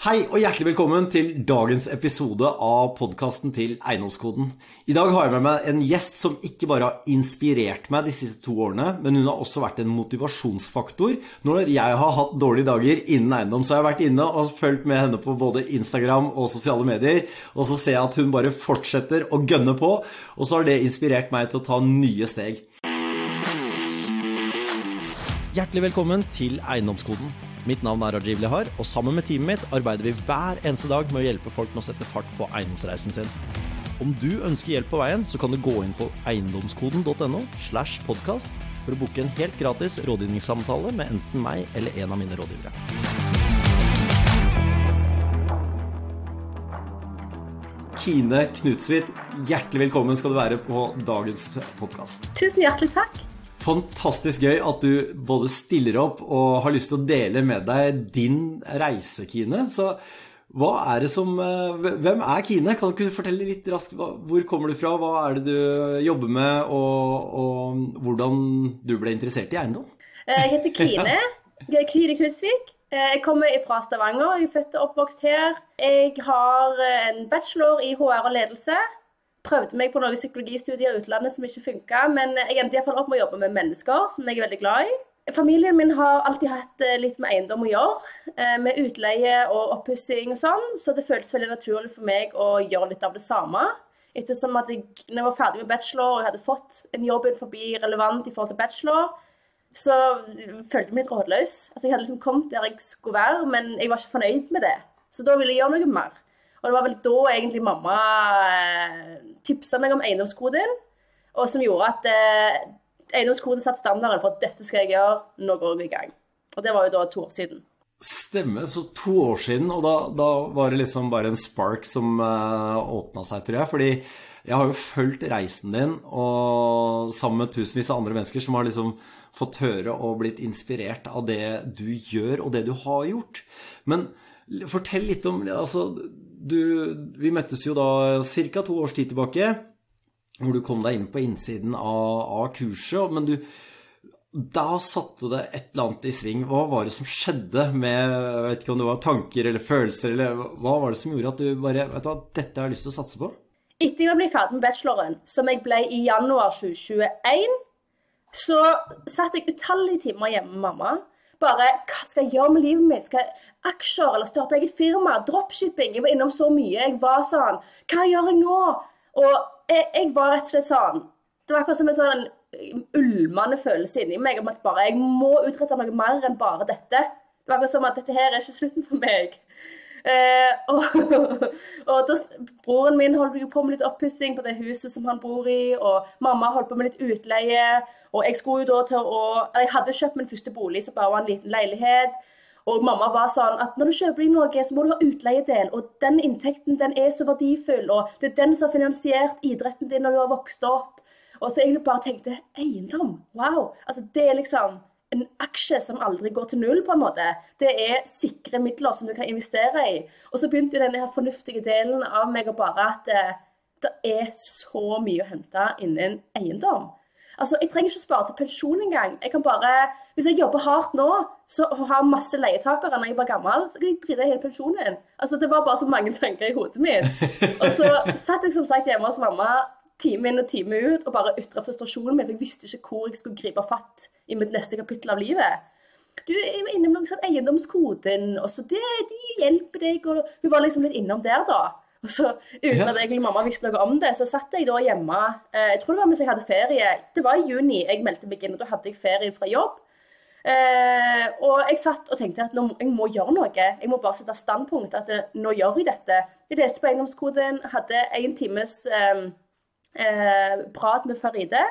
Hei og hjertelig velkommen til dagens episode av podkasten til Eiendomskoden. I dag har jeg med meg en gjest som ikke bare har inspirert meg de siste to årene, men hun har også vært en motivasjonsfaktor. Når jeg har hatt dårlige dager innen eiendom, så har jeg vært inne og fulgt med henne på både Instagram og sosiale medier, og så ser jeg at hun bare fortsetter å gønne på, og så har det inspirert meg til å ta nye steg. Hjertelig velkommen til Eiendomskoden. Mitt navn er Rajiv Lihar, og sammen med teamet mitt arbeider vi hver eneste dag med å hjelpe folk med å sette fart på eiendomsreisen sin. Om du ønsker hjelp på veien, så kan du gå inn på eiendomskoden.no slash podkast for å booke en helt gratis rådgivningssamtale med enten meg eller en av mine rådgivere. Kine Knutsvit, hjertelig velkommen skal du være på dagens podkast. Tusen hjertelig takk. Fantastisk gøy at du både stiller opp og har lyst til å dele med deg din reise, Kine. Så hva er det som eh, Hvem er Kine? Kan du fortelle litt raskt hvor kommer du fra? Hva er det du jobber med, og, og hvordan du ble interessert i eiendom? Eh, jeg heter Kine. Jeg er Kine Knudsvik. Eh, jeg kommer fra Stavanger. Jeg er født og oppvokst her. Jeg har en bachelor i HR og ledelse prøvde meg på noen psykologistudier i utlandet som ikke funka, men jeg endte iallfall opp med å jobbe med mennesker, som jeg er veldig glad i. Familien min har alltid hatt eh, litt med eiendom å gjøre, eh, med utleie og oppussing og sånn, så det føltes veldig naturlig for meg å gjøre litt av det samme. Ettersom at jeg, når jeg var ferdig med bachelor og jeg hadde fått en jobb forbi relevant i forhold til bachelor, så følte jeg meg litt rådløs. Altså, jeg hadde liksom kommet der jeg skulle være, men jeg var ikke fornøyd med det. Så da ville jeg gjøre noe mer. Og det var vel da egentlig mamma eh, tipsa meg om eiendomskoden, og som gjorde at eh, eiendomskoden satte standarden for at dette skal jeg gjøre, nå går jeg i gang. Og det var jo da to år siden. Stemmer. Så to år siden, og da, da var det liksom bare en spark som uh, eh, åpna seg, tror jeg. Fordi jeg har jo fulgt reisen din, og sammen med tusenvis av andre mennesker som har liksom fått høre og blitt inspirert av det du gjør, og det du har gjort. Men fortell litt om altså, du, vi møttes jo da ca. to års tid tilbake, hvor du kom deg inn på innsiden av, av kurset. Men du, da satte det et eller annet i sving. Hva var det som skjedde med jeg vet ikke om det var tanker eller følelser, eller hva var det som gjorde at du bare vet du hva, Dette har jeg lyst til å satse på? Etter jeg ble ferdig med bacheloren, som jeg ble i januar 2021, så satt jeg utallige timer hjemme med mamma. Bare Hva skal jeg gjøre med livet mitt? Skal jeg aksjer eller starte eget firma, dropshipping. Jeg var innom så mye. Jeg var sånn Hva gjør jeg nå? Og jeg, jeg var rett og slett sånn Det var akkurat som en sånn ulmende følelse inni meg om at bare jeg må utrette noe mer enn bare dette. Det var akkurat som at dette her er ikke slutten for meg. Eh, og, og da, Broren min holdt på med litt oppussing på det huset som han bor i, og mamma holdt på med litt utleie. Og jeg skulle jo da til å Jeg hadde kjøpt min første bolig, så bare var en liten leilighet. Og mamma var sånn at når du kjøper deg noe, så må du ha utleiedel. Og den inntekten den er så verdifull, og det er den som har finansiert idretten din når du har vokst opp. Og så jeg bare tenkte eiendom, wow. Altså det er liksom en aksje som aldri går til null, på en måte. Det er sikre midler som du kan investere i. Og så begynte jo denne her fornuftige delen av meg å bare at eh, det er så mye å hente innen eiendom. Altså, Jeg trenger ikke spare til pensjon engang. Jeg kan bare, Hvis jeg jobber hardt nå så har masse leietakere når jeg blir gammel, så kan jeg drite i hele pensjonen. Altså, Det var bare så mange tanker i hodet mitt. Og så satt jeg som sagt hjemme hos mamma time inn og time ut og bare ytra frustrasjonen min, for jeg visste ikke hvor jeg skulle gripe fatt i mitt neste kapittel av livet. Du er innom noe sånn eiendomskoden, og så det, de hjelper deg, og hun var liksom litt innom der, da. Og så Uten at egentlig mamma visste noe om det, så satt jeg da hjemme eh, Jeg tror det var mens jeg hadde ferie. Det var i juni jeg meldte meg inn, og da hadde jeg ferie fra jobb. Eh, og jeg satt og tenkte at nå, jeg må gjøre noe. Jeg må bare sette standpunkt at nå gjør jeg dette. Jeg leste på eiendomskoden, hadde en times eh, eh, prat med Faride.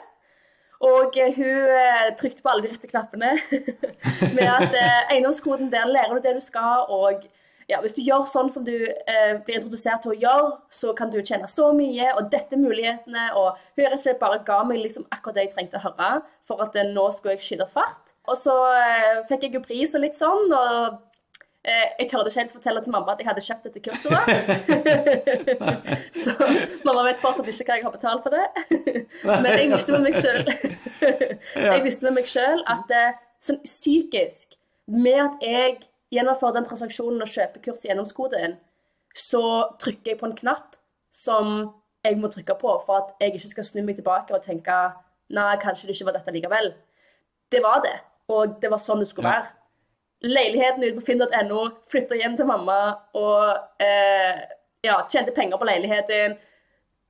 Og hun eh, trykte på alle de rette knappene. med at eh, eiendomskoden, der lærer du det du skal. og ja, hvis du gjør sånn som du eh, blir introdusert til å gjøre, så kan du tjene så mye, og dette er mulighetene. Og hun rett og slett bare ga meg liksom akkurat det jeg trengte å høre for at eh, nå skulle jeg skyte fart. Og så eh, fikk jeg jo pris og litt sånn, og eh, jeg tørde ikke helt fortelle til mamma at jeg hadde kjøpt dette kurset. så mamma vet fortsatt ikke hva jeg har betalt for det. Men jeg visste med meg sjøl Jeg visste med meg sjøl at sånn psykisk, med at jeg gjennomfører den transaksjonen og kjøper kurs gjennom skoden, så trykker jeg på en knapp som jeg må trykke på for at jeg ikke skal snu meg tilbake og tenke nei, kanskje det ikke var dette likevel. Det var det, og det var sånn det skulle være. Leiligheten ute på finn.no, flytta hjem til mamma og eh, ja, tjente penger på leiligheten.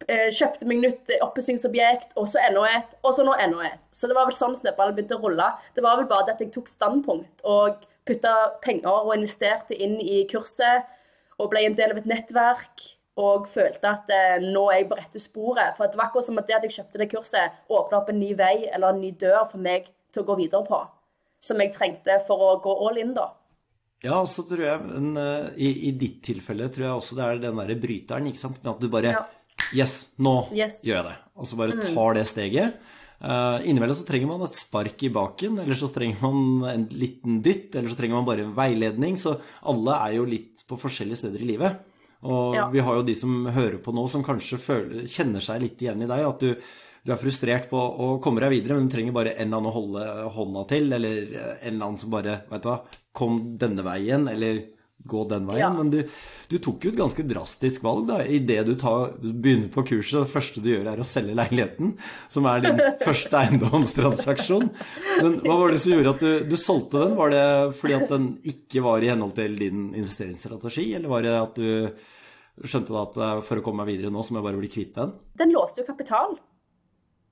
Eh, kjøpte meg nytt oppussingsobjekt, og så enda et, og så nå enda et. Så det var vel sånn snøballen begynte å rulle. Det var vel bare det at jeg tok standpunkt og putta penger og investerte inn i kurset og ble en del av et nettverk. Og følte at eh, nå er jeg på rette sporet. For det var akkurat som at det at jeg kjøpte det kurset, åpna opp en ny vei eller en ny dør for meg til å gå videre på. Som jeg trengte for å gå all in, da. Ja, så tror jeg men, eh, i, I ditt tilfelle tror jeg også det er den derre bryteren, ikke sant. Men at du bare Ja. Yes, nå Yes. gjør jeg det. Og så bare tar det steget. Uh, innimellom så trenger man et spark i baken, eller så trenger man en liten dytt, eller så trenger man bare en veiledning. Så alle er jo litt på forskjellige steder i livet. Og Ja. vi har jo de som hører på nå, som kanskje føler, kjenner seg litt igjen i deg. At du, du er frustrert på å komme deg videre, men du trenger bare en eller annen å holde hånda til, eller en eller annen som bare Vet du hva, kom denne veien, eller gå den veien. Ja. Men du, du tok jo et ganske drastisk valg da, idet du tar, begynner på kurset. Det første du gjør, er å selge leiligheten, som er din første eiendomstransaksjon. Men hva var det som gjorde at du, du solgte den? Var det fordi at den ikke var i henhold til din investeringsstrategi, eller var det at du skjønte at eh, for å komme meg videre nå, så må jeg bare bli kvitt den? den låste jo kapital.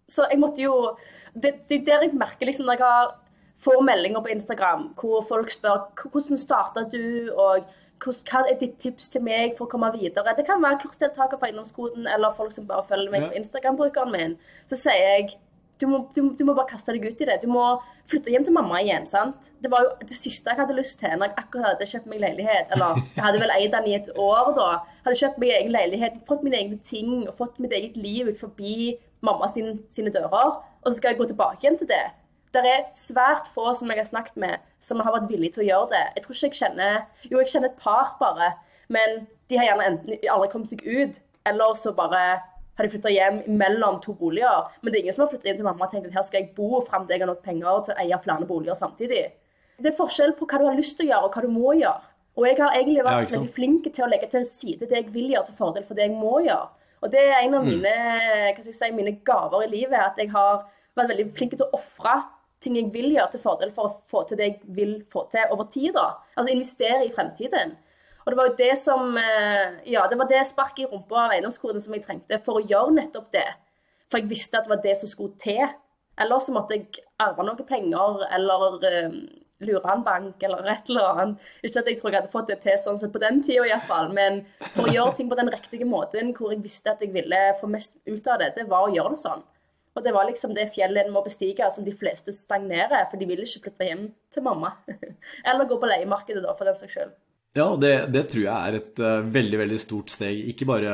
Så jeg måtte jo Det er der jeg merker liksom når jeg har, får meldinger på Instagram hvor folk spør hvordan starta du, og hva er ditt tips til meg for å komme videre. Det kan være kursdeltaker fra innomskolen eller folk som bare følger meg på Instagram-brukeren min. Så sier jeg du må, du, du må bare kaste deg ut i det. Du må flytte hjem til mamma igjen. sant? Det var jo det siste jeg hadde lyst til når jeg akkurat hadde kjøpt meg leilighet. Eller jeg hadde vel eid den i et år da. Hadde kjøpt meg egen leilighet, fått mine egne ting og fått mitt eget liv ut forbi mamma sin, sine dører. Og så skal jeg gå tilbake igjen til det. Det er svært få som jeg har snakket med, som har vært villige til å gjøre det. Jeg tror ikke jeg kjenner Jo, jeg kjenner et par bare, men de har gjerne enten aldri kommet seg ut, eller så bare har de flytta hjem mellom to boliger. Men det er ingen som har flyttet hjem til mamma og tenkt at her skal jeg bo fram til jeg har nok penger til å eie flere boliger samtidig. Det er forskjell på hva du har lyst til å gjøre, og hva du må gjøre. Og jeg har egentlig vært ja, veldig flink til å legge til side det jeg vil gjøre til fordel for det jeg må gjøre. Og det er en av mine, skal jeg si, mine gaver i livet, at jeg har vært veldig flink til å ofre ting jeg vil gjøre til fordel for å få til det jeg vil få til over tid. da. Altså investere i fremtiden. Og det var jo det som eh, Ja, det var det sparket i rumpa av eiendomskoden som jeg trengte for å gjøre nettopp det. For jeg visste at det var det som skulle til. Ellers så måtte jeg arve noe penger eller eh, lure en bank eller et eller annet. Ikke at jeg tror jeg hadde fått det til sånn sett på den tida iallfall, men for å gjøre ting på den riktige måten hvor jeg visste at jeg ville få mest ut av det, det var å gjøre det sånn. Og det var liksom det fjellet en må bestige, som de fleste stagnerer, for de vil ikke flytte hjem til mamma. Eller gå på leiemarkedet, da, for den saks skyld. Ja, det, det tror jeg er et uh, veldig veldig stort steg, ikke bare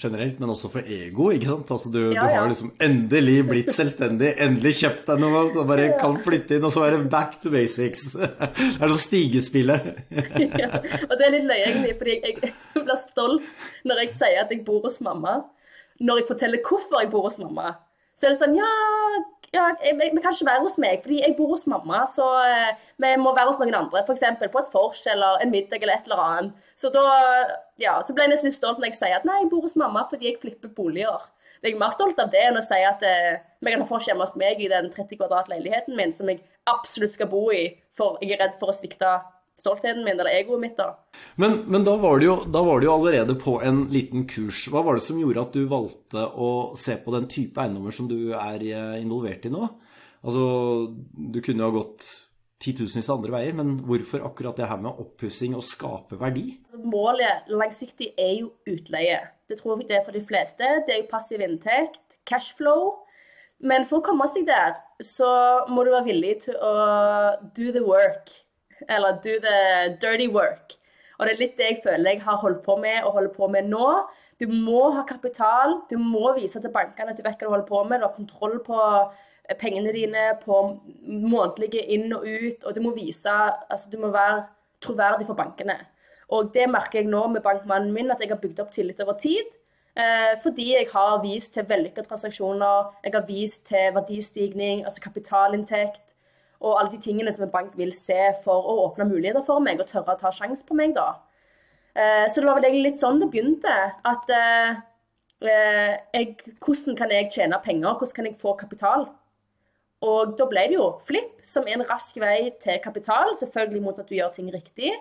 generelt, men også for ego. ikke sant? Altså Du, Ja, du har liksom endelig blitt selvstendig, endelig kjøpt deg noe, og bare kan flytte inn, og så er det back to basics. Det er sånn stigespillet. ja. Og det er litt løye, egentlig, fordi jeg, jeg blir stolt når jeg sier at jeg bor hos mamma. Når jeg forteller hvorfor jeg bor hos mamma, så er det sånn Ja, ja vi kan ikke være hos meg, fordi jeg bor hos mamma, så eh, vi må være hos noen andre. F.eks. på et vors eller en middag eller et eller annet. Så da ja, så ble jeg nesten litt stolt når jeg sier at nei, jeg bor hos mamma fordi jeg flipper boliger. Jeg er mer stolt av det enn å si at eh, vi kan få hjemme hos meg i den 30 kvadrat leiligheten min, som jeg absolutt skal bo i, for jeg er redd for å svikte stoltheten min eller egoet mitt. da. Men, men da, var jo, da var du jo allerede på en liten kurs. Hva var det som gjorde at du valgte å se på den type eiendommer som du er eh, involvert i nå? Altså, du kunne jo ha gått titusenvis av andre veier, men hvorfor akkurat det her med oppussing og skape verdi? Målet langsiktig er jo utleie. Det tror jeg det er for de fleste. Det er jo passiv inntekt, cashflow. Men for å komme seg der, så må du være villig til å do the work. Eller do the dirty work. Og det er litt det jeg føler jeg har holdt på med og holder på med nå. Du må ha kapital. Du må vise til bankene at du vet hva du holder på med. Du har kontroll på eh, pengene dine, på månedlige inn og ut. Og du må vise Altså, du må være troverdig for bankene. Og det merker jeg nå med bankmannen min, at jeg har bygd opp tillit over tid. Eh, fordi jeg har vist til vellykkede transaksjoner, jeg har vist til verdistigning, altså kapitalinntekt. Og alle de tingene som en bank vil se for å åpne muligheter for meg og tørre å ta sjanse på meg. da. Eh, så det var vel egentlig litt sånn det begynte. At eh, eh, jeg, hvordan kan jeg tjene penger, hvordan kan jeg få kapital? Og da ble det jo Flipp, som er en rask vei til kapital, selvfølgelig mot at du gjør ting riktig.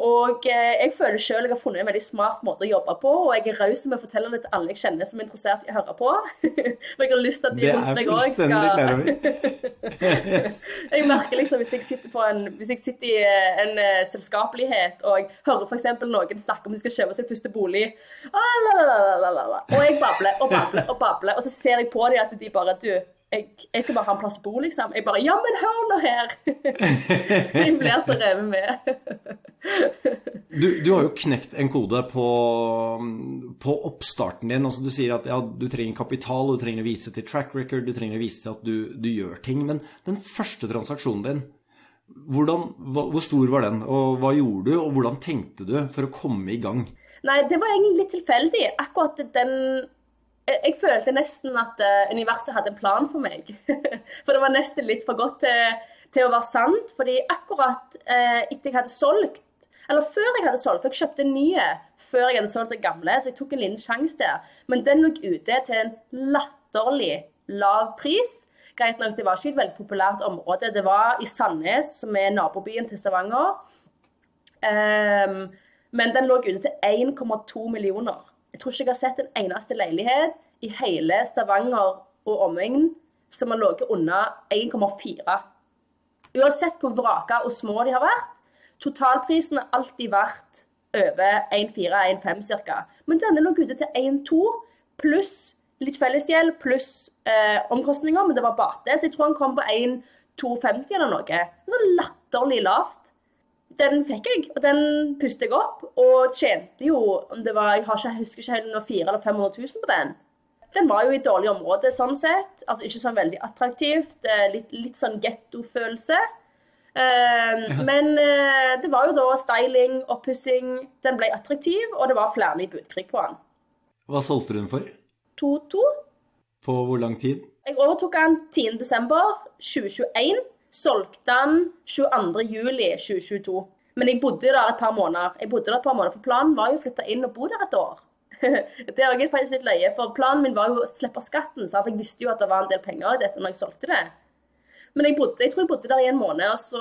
Og eh, jeg føler selv jeg har funnet en veldig smart måte å jobbe på, og jeg er raus med å fortelle det til alle jeg kjenner som er interessert i å høre på. For jeg har lyst til at de rundt meg òg skal Jeg merker liksom hvis jeg sitter, på en, hvis jeg sitter i eh, en uh, selskapelighet og hører f.eks. noen snakke om de skal kjøpe sin første bolig, ah, og jeg babler og babler og babler, og så ser jeg på dem at de bare Du, jeg, jeg, skal bare ha en plass å bo, liksom. Jeg bare Ja, men hør nå her! De blir så revet med. du, du, har jo knekt en kode på, på oppstarten din. Altså, du sier at ja, du trenger kapital, du trenger å vise til track record, du trenger å vise til at du, du gjør ting. Men den første transaksjonen din, hvordan, hva, hvor stor var den? Og hva gjorde du, og hvordan tenkte du for å komme i gang? Nei, det var egentlig litt tilfeldig. Akkurat den jeg følte nesten at uh, universet hadde en plan for meg. for det var nesten litt for godt til, til å være sant. Fordi akkurat uh, etter jeg hadde solgt, eller før jeg hadde solgt, for jeg kjøpte nye før jeg hadde solgt det gamle, så jeg tok en liten sjanse der. Men den lå ute til en latterlig lav pris. Greit nok, det var ikke et veldig populært område. Det var i Sandnes, som er nabobyen til Stavanger. Um, men den lå ute til 1,2 millioner. Jeg tror ikke jeg har sett en eneste leilighet i hele Stavanger og omegn som har ligget under 1,4. Uansett hvor vraka og små de har vært, totalprisen har alltid vært over 1,4-1,5 ca. Men denne lå ute til 1,2 pluss litt fellesgjeld pluss eh, omkostninger, men det var bate. Så jeg tror han kom på 1,250 eller noe. Så latterlig lavt den fikk jeg, og den pustet jeg opp. Og tjente jo om det var, Jeg, ikke, jeg husker ikke helt, 400 eller 500 000 på den. Den var jo i dårlig område sånn sett. Altså ikke sånn veldig attraktivt. Litt, litt sånn gettofølelse. Uh, men uh, det var jo da styling, oppussing. Den ble attraktiv, og det var flere i budkrig på den. Hva solgte du den for? 2-2. På hvor lang tid? Jeg overtok den 10.12.2021 solgte den 22.07.2022. Men jeg bodde der et par måneder. Jeg bodde der et par måneder, For planen var jo å flytte inn og bo der et år. det er også faktisk litt leie, for planen min var jo å slippe skatten. Så jeg visste jo at det var en del penger i dette når jeg solgte det. Men jeg, bodde, jeg tror jeg bodde der i en måned, og så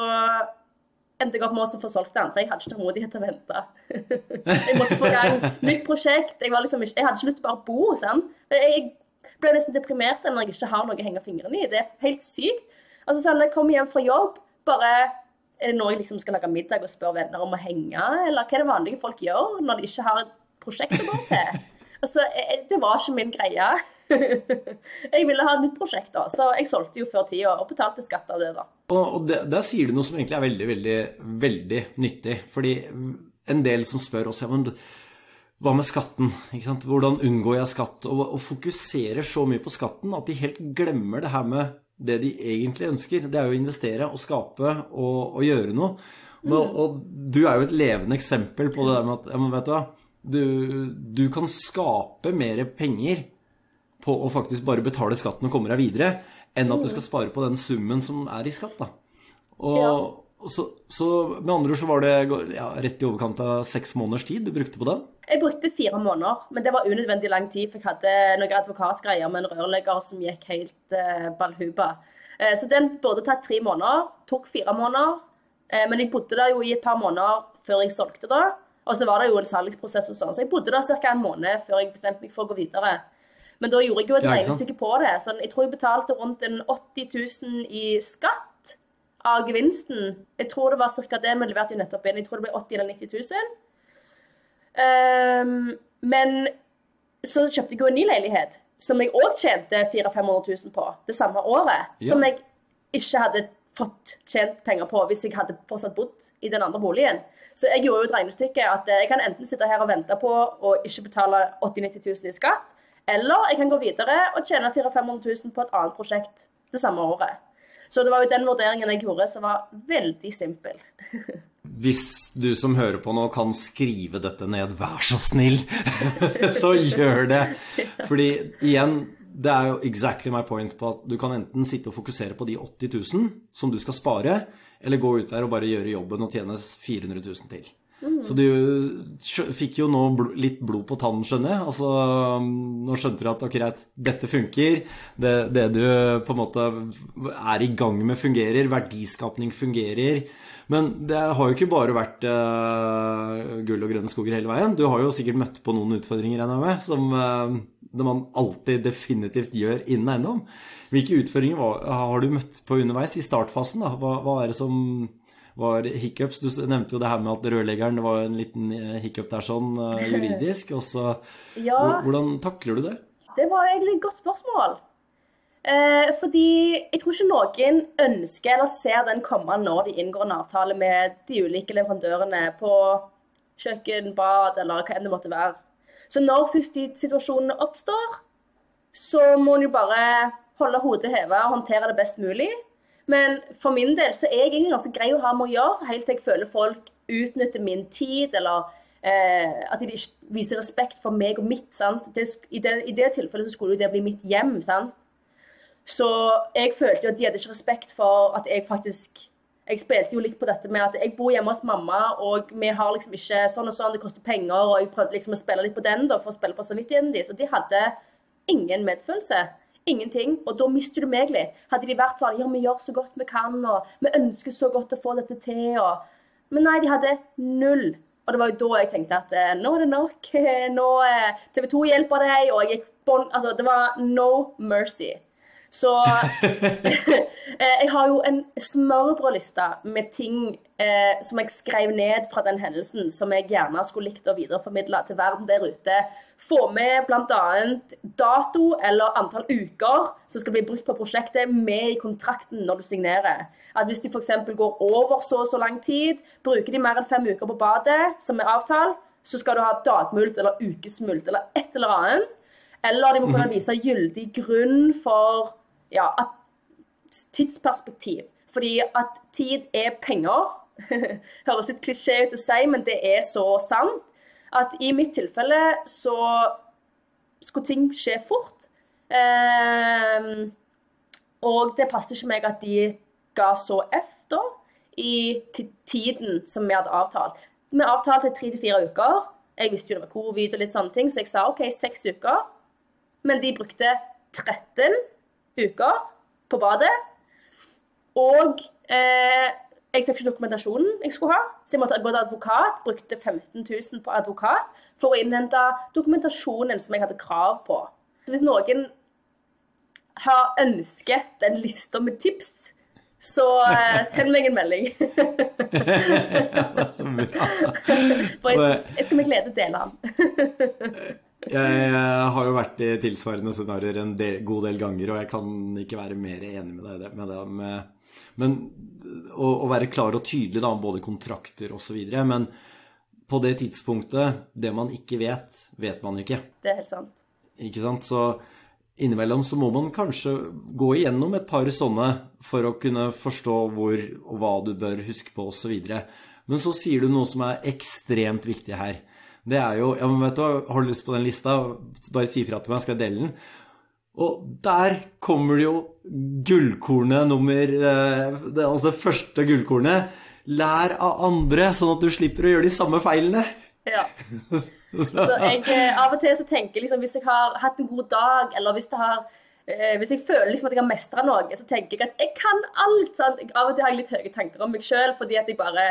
endte jeg opp med å få solgt den. For jeg hadde ikke tålmodighet til å vente. jeg måtte få gang nytt prosjekt. Jeg, liksom ikke, jeg, hadde ikke lyst til å bare bo. Sånn. Jeg ble nesten deprimert når jeg ikke har noe å henge fingrene i. Det er helt sykt. Altså sånn, jeg kommer hjem fra jobb, bare er det nå jeg liksom skal lage middag og spørre venner om å henge, eller hva er det vanlige folk gjør når de ikke har et prosjekt å gå til? Altså, det var ikke min greie. jeg ville ha et nytt prosjekt, da, så jeg solgte jo før tida og betalte skatt av det. da. Og det, Der sier du noe som egentlig er veldig, veldig, veldig nyttig. Fordi en del som spør oss ja, men hva med skatten? Hvordan unngår jeg skatt? Og, og fokuserer så mye på skatten at de helt glemmer det her med det de egentlig ønsker, det er jo å investere og skape og, og gjøre noe. Men, mm. og du er jo et levende eksempel på det der med at ja, vet du hva, du, du, kan skape mer penger på å faktisk bare betale skatten og komme deg videre, enn at du skal spare på den summen som er i skatt. da. Og, ja. Så, så, med andre ord så var det ja, rett i overkant av seks måneders tid du brukte på den? Jeg brukte fire måneder, men det var unødvendig lang tid. For jeg hadde noen advokatgreier med en rørlegger som gikk helt eh, balhuba. Eh, så den burde tatt tre måneder. Tok fire måneder. Eh, men jeg bodde der jo i et par måneder før jeg solgte det. Og så var det jo en salgsprosess og sånn. Så jeg bodde der ca. en måned før jeg bestemte meg for å gå videre. Men da gjorde jeg jo et regnestykke på det. Så jeg tror jeg betalte rundt en 80 000 i skatt av gevinsten. Jeg tror det var ca. det vi leverte jo nettopp inn. Jeg tror det ble 80 eller 90 000. Um, men så kjøpte jeg jo en ny leilighet, som jeg òg tjente 400 500 000 på det samme året. Ja. Som jeg ikke hadde fått tjent penger på hvis jeg hadde fortsatt bodd i den andre boligen. Så jeg gjorde jo et regnestykke at jeg kan enten sitte her og vente på å ikke betale 80 000-90 000 i skatt, eller jeg kan gå videre og tjene 400 500 000 på et annet prosjekt det samme året. Så det var jo den vurderingen jeg gjorde, som var veldig simpel. Hvis du som hører på nå kan skrive dette ned, vær så snill, så gjør det. Fordi igjen, det er jo exactly my point på at du kan enten sitte og fokusere på de 80 000 som du skal spare, eller gå ut der og bare gjøre jobben og tjene 400 000 til. Så du fikk jo nå litt blod på tannen, skjønner jeg. Altså, nå skjønte du at ok, greit, dette funker. Det, det du på en måte er i gang med fungerer. Verdiskapning fungerer. Men det har jo ikke bare vært uh, gull og grønne skoger hele veien. Du har jo sikkert møtt på noen utfordringer, regner jeg med, som uh, man alltid definitivt gjør innen eiendom. Hvilke utfordringer har du møtt på underveis i startfasen? Da? Hva, hva er det som var hiccups? Du nevnte jo det her med at rørleggeren det var en liten eh, hiccup der sånn eh, juridisk. Og så, Ja. Hvordan takler du det? Det var egentlig et godt spørsmål. Eh, fordi jeg tror ikke noen ønsker eller ser den komme når de inngår en avtale med de ulike leverandørene på kjøkken, bad eller hva enn det måtte være. Så når først de situasjonene oppstår, så må en jo bare holde hodet hevet og håndtere det best mulig. Men for min del så er jeg egentlig ganske grei å ha med å gjøre, helt til jeg føler folk utnytter min tid, eller eh, at de viser respekt for meg og mitt. Det, i, det, I det tilfellet så skulle jo det bli mitt hjem. sant? Så jeg følte jo at de hadde ikke respekt for at jeg faktisk Jeg spilte jo litt på dette med at jeg bor hjemme hos mamma, og vi har liksom ikke sånn og sånn, det koster penger, og jeg prøvde liksom å spille litt på den da, for å spille på samvittigheten deres. Og de hadde ingen medfølelse. Ingenting. Og da mister du meg litt. Hadde de vært sånn Ja, vi gjør så godt vi kan, og vi ønsker så godt å få dette til, og Men nei, de hadde null. Og det var jo da jeg tenkte at eh, nå er det nok. Nå eh, TV 2 hjelper deg, og jeg gikk bånd Altså, det var no mercy. Så eh, jeg har jo en smørbrødliste med ting eh, som jeg skrev ned fra den hendelsen, som jeg gjerne skulle likt å videreformidle til verden der ute. Få med bl.a. dato eller antall uker som skal bli brukt på prosjektet, med i kontrakten når du signerer. At hvis de f.eks. går over så og så lang tid, bruker de mer enn fem uker på badet, som er avtalt, så skal du ha dagmulkt eller ukesmulkt eller et eller annet. Eller de må kunne vise gyldig grunn for ja, at tidsperspektiv. Fordi at tid er penger. Høres litt klisjé ut å si, men det er så sant. At i mitt tilfelle så skulle ting skje fort. Ehm, og det passet ikke meg at de ga så F da, i tiden som vi hadde avtalt. Vi avtalte tre til fire uker. Jeg visste jo det var covid og litt sånne ting, så jeg sa OK, seks uker. Men de brukte 13 uker på badet. Og eh, jeg fikk ikke dokumentasjonen jeg skulle ha, så jeg måtte gå til advokat. Brukte 15 000 på advokat for å innhente dokumentasjonen som jeg hadde krav på. Så hvis noen har ønsket den lista med tips, så eh, send meg en melding. Så bra. For jeg, jeg skal med glede dele den. Jeg har jo vært i tilsvarende scenarioer en del, god del ganger, og jeg kan ikke være mer enig med deg i det. Med det med, men å, å være klar og tydelig da, om både kontrakter osv. Men på det tidspunktet, det man ikke vet, vet man ikke. Det er helt sant. Ikke sant? Så innimellom så må man kanskje gå igjennom et par sånne for å kunne forstå hvor og hva du bør huske på osv. Men så sier du noe som er ekstremt viktig her. Det er jo Ja, men vet du hva, har du lyst på den lista? Bare si ifra til meg, skal jeg dele den? Og der kommer det jo gullkornet nummer eh, det, Altså det første gullkornet. Lær av andre, sånn at du slipper å gjøre de samme feilene. Ja. Så, jeg, eh, av og til så tenker liksom, hvis jeg har hatt en god dag, eller hvis, har, eh, hvis jeg føler liksom at jeg har mestra noe, så tenker jeg at jeg kan alt. Sant? Av og til har jeg litt høye tanker om meg sjøl, fordi at jeg bare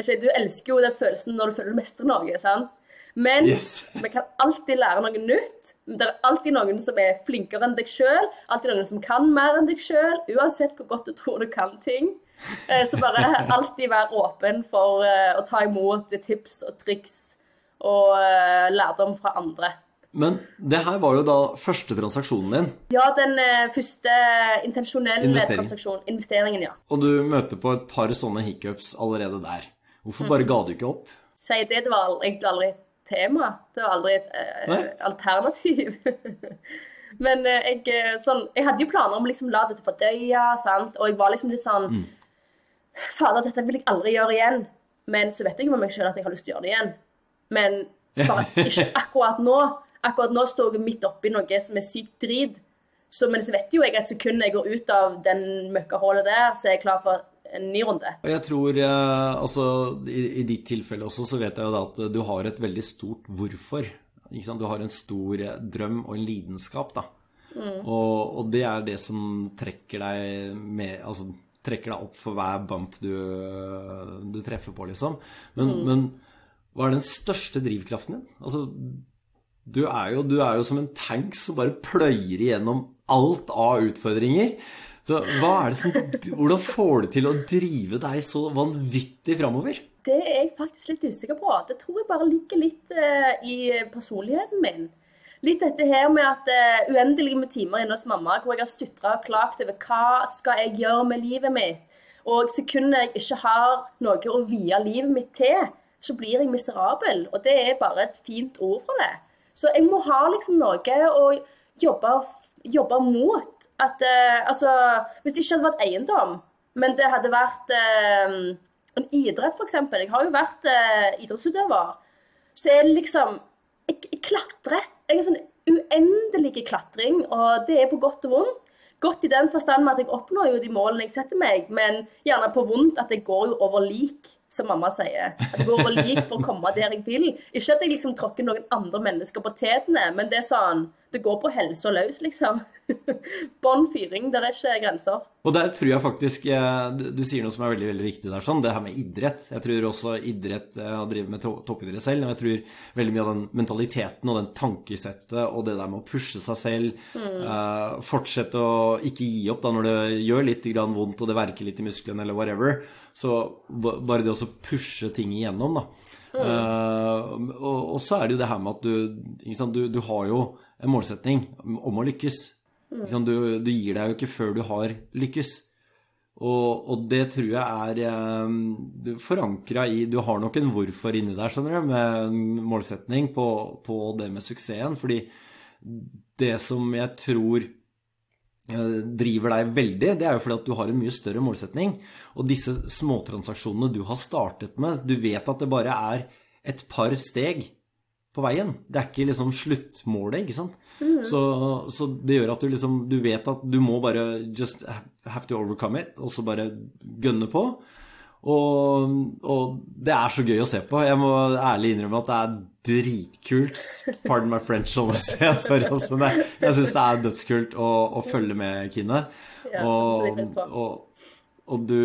ikke, Du elsker jo den følelsen når du føler du mestrer noe. sant? Men Yes. vi kan alltid lære noe nytt. Det er alltid noen som er flinkere enn deg sjøl. Alltid noen som kan mer enn deg sjøl, uansett hvor godt du tror du kan ting. Eh, Så bare alltid være åpen for eh, å ta imot tips og triks og eh, lærdom fra andre. Men det her var jo da første transaksjonen din, Ja, den første intensjonelle Investering. transaksjonen, investeringen, ja. og du møter på et par sånne hiccups allerede der. Hvorfor bare ga du ikke opp? Si det, det var ble aldri tema. Det var aldri et eh, alternativ. Men eh, jeg, eh, sånn, jeg hadde jo planer om å liksom la dette fordøye, sant? og jeg var liksom litt sånn Mm. Fader, dette vil jeg aldri gjøre igjen. Men så vet jeg med meg sjøl at jeg har lyst til å gjøre det igjen. Men bare ikke akkurat nå. Akkurat nå står jeg midt oppi noe som er sykt drit. Så, men så vet jo jeg at sekundet jeg går ut av den møkkahullet der, så er jeg klar for en ny runde. Jeg tror, eh, altså i, i, ditt tilfelle også, så vet jeg jo da at du har et veldig stort hvorfor. Du har en stor drøm og en lidenskap, da. Mm. Og, og, det er det som trekker deg med Altså trekker deg opp for hver bump du, du treffer på, liksom. Men, mm. men hva er den største drivkraften din? Altså, du er, jo, du er jo som en tank som bare pløyer igjennom alt av utfordringer. Så det som, Hvordan får du til å drive deg så vanvittig framover? Det er jeg faktisk litt usikker på. Det tror jeg bare ligger litt uh, i personligheten min. Litt dette her med at uh, uendelige med timer inne hos mamma, hvor jeg har sutra og klagt over hva skal jeg gjøre med livet mitt. Og sekundet jeg ikke har noe å vie livet mitt til, så blir jeg miserabel. Og det er bare et fint ord for det. Så jeg må ha liksom noe å jobbe, jobbe mot. At, uh, altså, hvis det ikke hadde vært eiendom, men det hadde vært uh, en idrett, f.eks. Jeg har jo vært uh, idrettsutøver. Så er det liksom jeg, jeg, klatrer. Jeg er sånn uendelig klatring, og det er på godt og vondt. Godt i den forstand med at jeg oppnår jo de målene jeg setter meg, men gjerne på vondt at jeg går jo over lik som mamma sier. At jeg går over lik for å komme der jeg vil. Ikke at jeg liksom tråkker noen andre mennesker på tærne, men det er sånn Det går på helsa løs, liksom. Bånn fyring, der er ikke grenser. Og der tror jeg faktisk eh, Du sier noe som er veldig veldig viktig der, sånn, det her med idrett. Jeg tror også idrett Jeg har drevet med toppidrett selv, og jeg tror veldig mye av den mentaliteten og den tankesettet og det der med å pushe seg selv, mm. uh, fortsette å ikke gi opp da når det gjør litt vondt og det verker litt i musklene eller whatever, så bare det å pushe ting igjennom, da. Mm. Uh, og, og, så er det jo det her med at du, sant, du, du har jo en målsetning om å lykkes. Mm. Du, du, gir deg jo ikke før du har lykkes. Og, og det tror jeg er um, forankra i Du har nok en hvorfor inni der, skjønner du, med en målsetning på, på det med suksessen. Fordi det som jeg tror Eh, driver deg veldig, det er jo fordi at du har en mye større målsetning. Og disse småtransaksjonene du har startet med, du vet at det bare er et par steg på veien. Det er ikke liksom sluttmålet, ikke sant. Mm. Så, så, det gjør at du liksom Du vet at du må bare just have to overcome it, og så bare gønne på. Og, og, det er så gøy å se på. Jeg må ærlig innrømme at det er dritkult. Pardon my French, sorry, altså, men jeg syns det er dødskult å, å, følge med Kine. Ja, og, og, og du,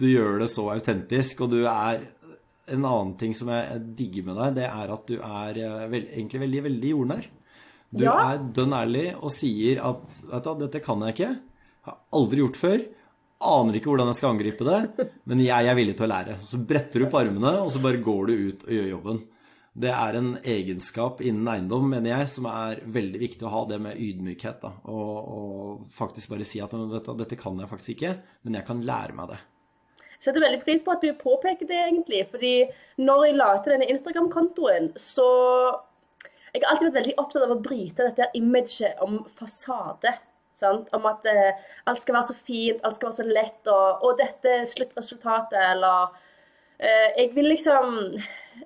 du, gjør det så autentisk, og du er En annen ting som jeg digger med deg, det er at du er vel, egentlig veldig, veldig jordnær. Du ja. er dønn ærlig og sier at vet du, 'dette kan jeg ikke'. Har aldri gjort før. Aner ikke hvordan jeg skal angripe det, men jeg er villig til å lære. Så bretter du opp armene, og så bare går du ut og gjør jobben. Det er en egenskap innen eiendom, mener jeg, som er veldig viktig å ha det med ydmykhet. Da. Og, og faktisk bare si at du, dette kan jeg faktisk ikke, men jeg kan lære meg det. Setter veldig pris på at du påpeker det, egentlig. fordi når jeg la til denne Instagram-kontoen, så Jeg har alltid vært veldig opptatt av å bryte dette imaget om fasade. Sant? Om at eh, alt skal være så fint, alt skal være så lett, og, og dette sluttresultatet, eller eh, Jeg vil liksom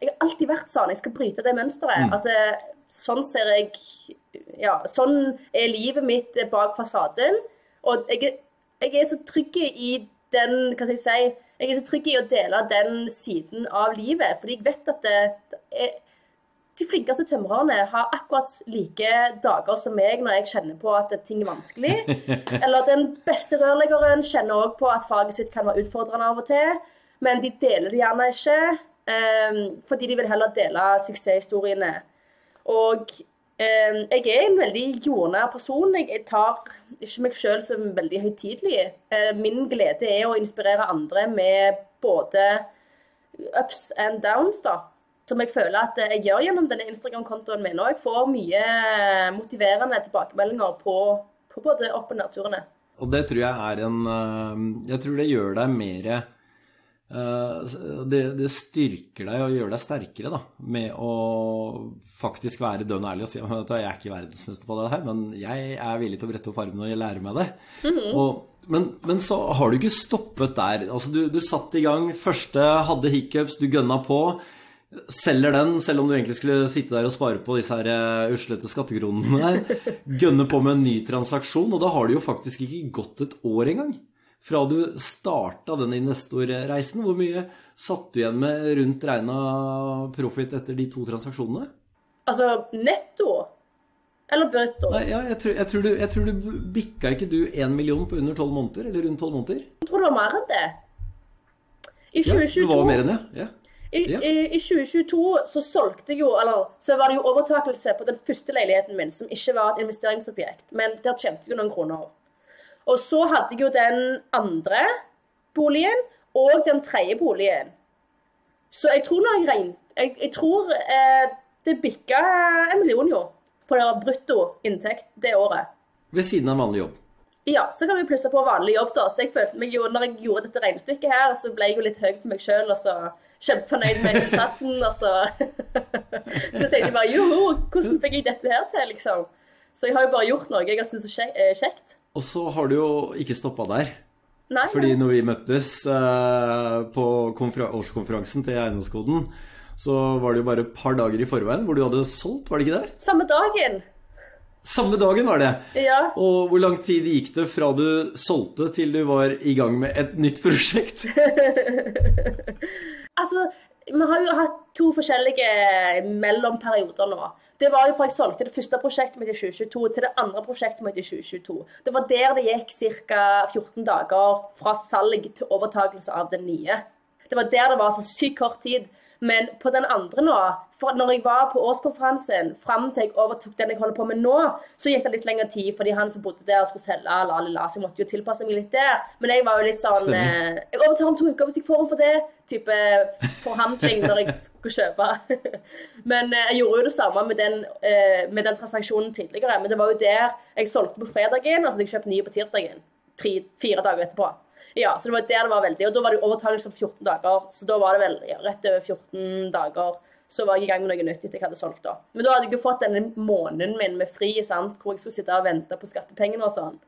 Jeg har alltid vært sånn. Jeg skal bryte det mønsteret. Mm. Altså, sånn ser jeg Ja, sånn er livet mitt bak fasaden. Og jeg, jeg er så trygg i den Hva skal jeg si Jeg er så trygg i å dele den siden av livet, fordi jeg vet at det, det er de flinkeste tømrerne har akkurat like dager som meg når jeg kjenner på at ting er vanskelig. Eller den beste rørleggeren kjenner òg på at faget sitt kan være utfordrende av og til, men de deler det gjerne ikke, um, fordi de vil heller dele suksesshistoriene. Og jeg er en veldig jordnær person. Jeg tar ikke meg sjøl som veldig høytidelig. Uh, min glede er å inspirere andre med både ups and downs, da som jeg føler at jeg gjør gjennom denne Instagram-kontoen min. Og jeg får mye motiverende tilbakemeldinger på, på både opp- og nedturene. Og det tror jeg er en eh, Jeg tror det gjør deg mer det, det, styrker deg og gjør deg sterkere da, med å faktisk være dønn ærlig og si at jeg er ikke verdensmester på det her, men jeg er villig til å brette opp armene og lære meg det. Mm -hmm. og, men, men, så har du ikke stoppet der. Altså, du, du satt i gang, første hadde hiccups, du gønna på. selger den, selv om du egentlig skulle sitte der og spare på disse her eh, uslete skattekronene der. Gønne på med en ny transaksjon, og da har det jo faktisk ikke gått et år engang. Fra du starta den investorreisen, hvor mye satt du igjen med rundt regna profit etter de to transaksjonene? Altså netto? Eller brutto? Nei, ja, jeg, tror, jeg, tror du, jeg tror du bikka ikke du én million på under tolv måneder? Eller rundt tolv måneder? Jeg tror det var mer enn det. I Ja, 2022 det var mer enn det. Ja. I, Ja. i, I 2022 så solgte jeg jo, eller så var det jo overtakelse på den første leiligheten min, som ikke var et investeringsobjekt, men der tjente jeg noen kroner. Og så hadde jeg jo den andre boligen og den tredje boligen. Så jeg tror når jeg regnet Jeg, jeg tror eh, det bikka en million, jo, på det brutto inntekt det året. Ved siden av vanlig jobb. Ja, så kan vi plusse på vanlig jobb, da. Så jeg følte meg jo, når jeg gjorde dette regnestykket her, så ble jeg jo litt høy på meg sjøl, og så kjempefornøyd med innsatsen, og så Så tenkte jeg bare joho, hvordan fikk jeg dette her til, liksom? Så jeg har jo bare gjort noe jeg har syntes er eh, kjekt. Og så har du jo ikke stoppa der. Nei, Fordi når vi møttes eh, på årskonferansen til Eiendomskoden, så var det jo bare et par dager i forveien hvor du hadde solgt, var det ikke det? Samme dagen. Samme dagen var det. Ja. Og hvor lang tid gikk det fra du solgte til du var i gang med et nytt prosjekt? Altså, vi har jo hatt to forskjellige mellomperioder nå. Det var jo fra jeg solgte det første prosjektet mitt i 2022 til det andre prosjektet mitt i 2022. Det var der det gikk ca. 14 dager fra salg til overtakelse av det nye. Det var der det var så sykt kort tid. Men på den andre nå, for når jeg var på årskonferansen, fram til jeg overtok den jeg holder på med nå, så gikk det litt lengre tid, fordi han som bodde der skulle selge, la, la, la, så jeg måtte jo tilpasse meg litt der. Men jeg var jo litt sånn eh, Jeg overtar om to uker hvis jeg får den for det. Type forhandling når jeg skulle kjøpe. Men eh, jeg gjorde jo det samme med den, eh, med den transaksjonen tidligere. Men det var jo der jeg solgte på fredagen, altså jeg kjøpte nye på tirsdagen. Tre, fire dager etterpå. Ja, så det var der det var veldig. Og da var det overtakelse om 14 dager. Så da var det vel ja, rett over 14 dager. Så var jeg i gang med noe nytt etter jeg hadde solgt da. Men da hadde jeg jo fått denne måneden min med fri, sant? hvor jeg skulle sitte og vente på skattepengene og sånn.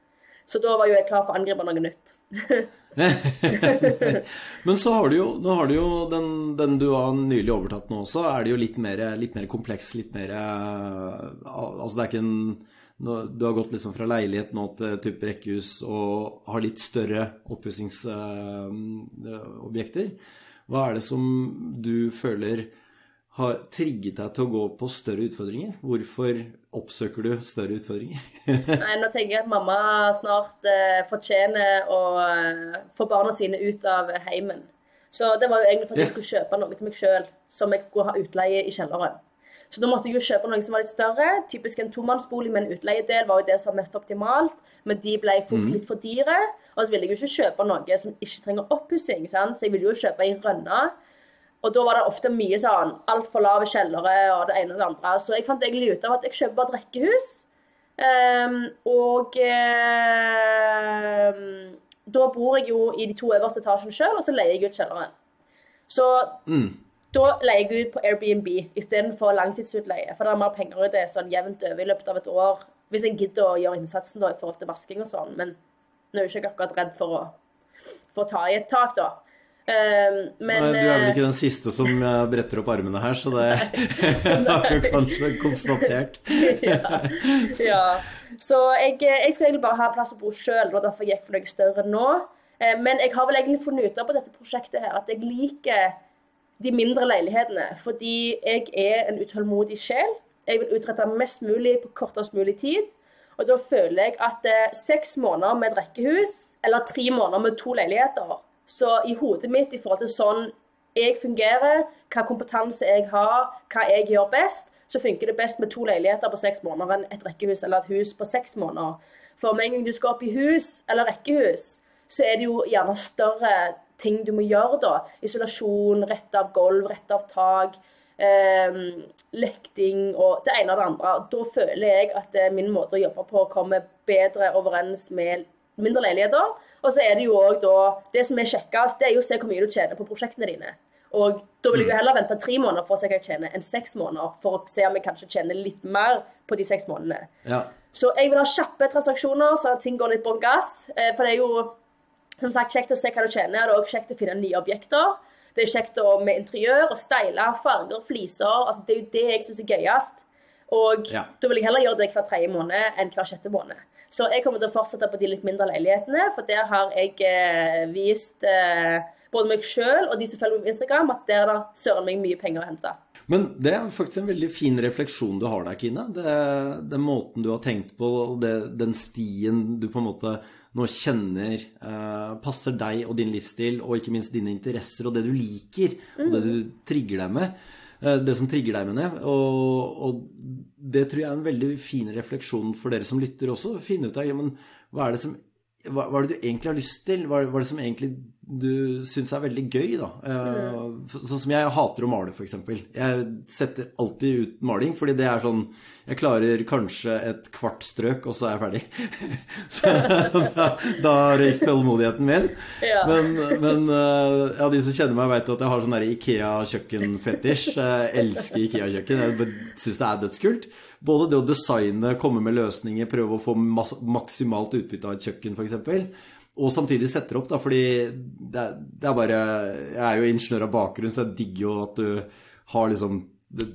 Så da var jo jeg klar for å angripe noe nytt. Men så har du jo, nå har du jo den, den du har nylig overtatt nå også, er det jo litt mer, litt mer kompleks, litt mer eh, Altså det er ikke en Du har gått liksom fra leilighet nå til type rekkehus og har litt større oppussingsobjekter. Hva er det som du føler har trigget deg til å gå på større utfordringer? Hvorfor oppsøker du større utfordringer? Nei, nå tenker jeg at mamma snart eh, fortjener å eh, få barna sine ut av heimen. Så det var jo egentlig for at jeg skulle kjøpe noe til meg sjøl som jeg skulle ha utleie i kjelleren. Så da måtte jeg jo kjøpe noe som var litt større. Typisk en tomannsbolig med en utleiedel var jo det som var mest optimalt, men de ble fort litt for dyre. Og så ville jeg jo ikke kjøpe noe som ikke trenger oppussing, så jeg ville jo kjøpe ei rønne. Og da var det ofte mye sånn altfor lave kjellere og det ene og det andre. Så jeg fant egentlig ut av at jeg kjøper bare et rekkehus. Um, og um, da bor jeg jo i de to øverste etasjene sjøl, og så leier jeg ut kjelleren. Så da leier jeg ut på Airbnb istedenfor langtidsutleie. For det er mer penger i det sånn jevnt over i løpet av et år. Hvis jeg gidder å gjøre innsatsen da i forhold til vasking og sånn. Men nå er jo ikke jeg akkurat redd for å, for å ta i et tak, da. Uh, men Nei, du er vel eh, ikke den siste som eh, bretter opp armene her, så det har du kanskje konstatert. ja. ja. Så jeg, jeg skulle egentlig bare ha en plass å bo sjøl, og derfor gikk jeg for noe større nå. Eh, Men jeg har vel egentlig funnet ut av på dette prosjektet her at jeg liker de mindre leilighetene, fordi jeg er en utålmodig sjel. Jeg vil utrette mest mulig på kortest mulig tid. Og da føler jeg at eh, seks måneder med et rekkehus, eller tre måneder med to leiligheter, så i hodet mitt i forhold til sånn jeg fungerer, hva kompetanse jeg har, hva jeg gjør best, så funker det best med to leiligheter på seks måneder enn et rekkehus eller et hus på seks måneder. For med en gang du skal opp i hus eller rekkehus, så er det jo gjerne større ting du må gjøre da. Isolasjon, rette av gulv, rette av tak, eh, lekting og det ene og det andre. Da føler jeg at eh, min måte å jobbe på kommer bedre overens med mindre leiligheter. Og så er det jo òg da Det som er kjekkest, det er jo å se hvor mye du tjener på prosjektene dine. Og da vil jeg jo heller vente tre måneder for å se hva jeg tjener, enn seks måneder for å se om jeg kanskje tjener litt mer på de seks månedene. Ja. Så jeg vil ha kjappe transaksjoner, så ting går litt bånn gass. Eh, For det er jo som sagt kjekt å se hva du tjener. Det er også kjekt å finne nye objekter. Det er kjekt å, med interiør og steile, farger, fliser. altså Det er jo det jeg syns er gøyest. Og Ja. da vil jeg heller gjøre det hver tredje måned enn hver sjette måned. Så jeg kommer til å fortsette på de litt mindre leilighetene, for der har jeg eh, vist eh, både meg sjøl og de som følger meg på Instagram, at der er det søren meg mye penger å hente. Men det er faktisk en veldig fin refleksjon du har der, Kine. Den måten du har tenkt på, og det, den stien du på en måte nå kjenner eh, passer deg og din livsstil, og ikke minst dine interesser og det du liker, og det du trigger deg med. eh, det som trigger deg med det. Og, og det tror jeg er en veldig fin refleksjon for dere som lytter også. Finne ut av ja, hva er som hva, hva er det du egentlig har lyst til? Hva hva er det som egentlig du syns er veldig gøy, da? Eh, Sånn som jeg hater å male, f.eks. Jeg setter alltid ut maling, fordi det er sånn Jeg klarer kanskje et kvart strøk, og så er jeg ferdig. så da, da røyk tålmodigheten min. Men, men eh, ja, de som kjenner meg, jo at jeg har sånn Ikea-kjøkkenfetisj. Jeg elsker Ikea-kjøkken. Jeg syns det er dødskult. Både det å designe, komme med løsninger, prøve å få maksimalt utbytte av et kjøkken, f.eks. Og samtidig setter opp, da, fordi det er, det er bare Jeg er jo ingeniør av bakgrunn, så jeg digger jo at du har liksom det,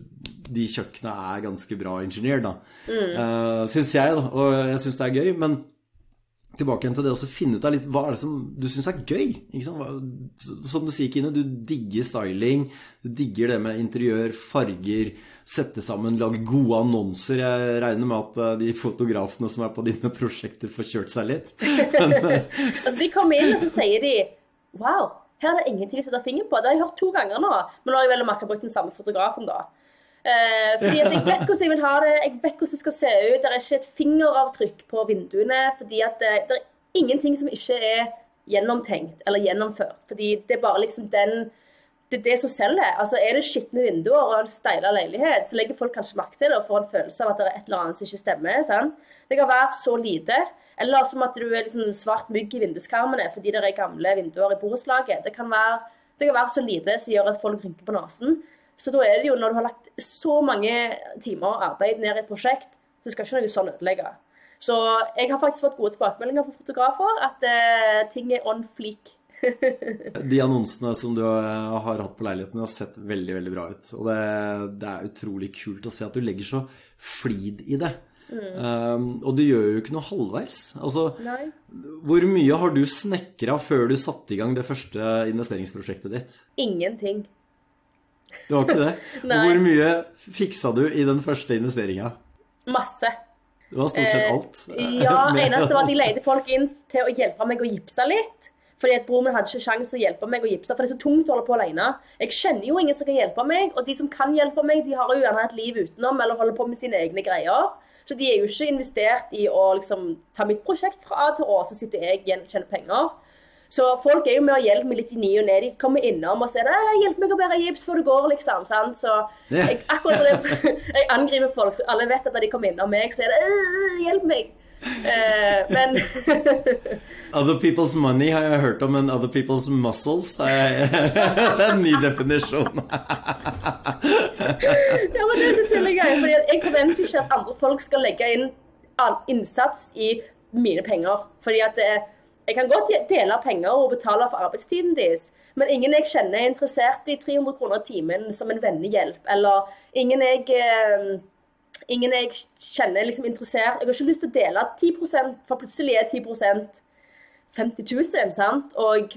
De kjøkkenene er ganske bra ingeniør, da. Mm. syns jeg, da. Og jeg syns det er gøy. Men tilbake igjen til det å finne ut av litt hva er det som du syns er gøy. Som du sier, Kine, du digger styling. Du digger det med interiør, farger, sette sammen, lage gode annonser. Jeg regner med at eh, de fotografene som er på dine prosjekter, får kjørt seg litt. Men, eh, Altså, De kommer inn og så sier de Wow, her er det ingenting å sette fingeren på. Det har jeg hørt to ganger nå. Men nå har jeg vel merka brukt den samme fotografen, da. Eh, fordi jeg vet hvordan jeg vil ha det, jeg vet hvordan det skal se ut. Det er ikke et fingeravtrykk på vinduene. fordi det, det er ingenting som ikke er gjennomtenkt eller gjennomført. Fordi det er bare liksom den det er det som selger. Altså, Er det skitne vinduer og en steila leilighet, så legger folk kanskje merke til det og får en følelse av at det er et eller annet som ikke stemmer. sant? Det kan være så lite. Eller som at du er liksom svart mygg i vinduskarmene fordi det er gamle vinduer i borettslaget. Det, det kan være så lite som gjør at folk rynker på nesen. Så da er det jo, når du har lagt så mange timer arbeid ned i et prosjekt, så skal ikke noe sånn ødelegge. Så jeg har faktisk fått gode tilbakemeldinger fra fotografer at eh, ting er on fleak. De annonsene som du har hatt på leiligheten, har sett veldig veldig bra ut. Og det, det er utrolig kult å se at du legger så flid i det. Um, og du gjør jo ikke noe halvveis. Altså, Nei. hvor mye har du snekra før du satte i gang det første investeringsprosjektet ditt? Ingenting. Det var ikke det? Hvor mye fiksa du i den første investeringa? Masse. Det var stort sett alt. Ja, Med- eneste var at de leide folk inn til å hjelpe meg å gipse litt. Fordi at broren min hadde ikke sjanse å hjelpe meg å gipse, for det er så tungt å holde på alene. Jeg kjenner jo ingen som kan hjelpe meg, og de som kan hjelpe meg, de har jo gjerne et liv utenom eller holder på med sine egne greier. Så de er jo ikke investert i å liksom ta mitt prosjekt fra A til Å, så sitter jeg igjen og tjener penger. Så folk er jo med og hjelper meg litt i ny og ne. De kommer innom og sier «Eh, 'hjelp meg å bære gips før du går', liksom. sant? Så jeg, akkurat når jeg angriper folk, så alle vet at når de kommer innom meg, så er det «Eh, 'hjelp meg'. Uh, men Other people's money har jeg hørt om, men other people's muscles er Det er en ny definisjon. Ja, men det er ikke silly gøy, fordi jeg forventer ikke at andre folk skal legge inn innsats i mine penger. Fordi at eh, jeg kan godt dele penger og betale for arbeidstiden deres, men ingen jeg kjenner er interessert i 300 kroner i timen som en vennehjelp, eller ingen jeg eh, Ingen jeg kjenner er liksom interessert Jeg har ikke lyst til å dele 10 for plutselig er 10% 50 000, sant? Og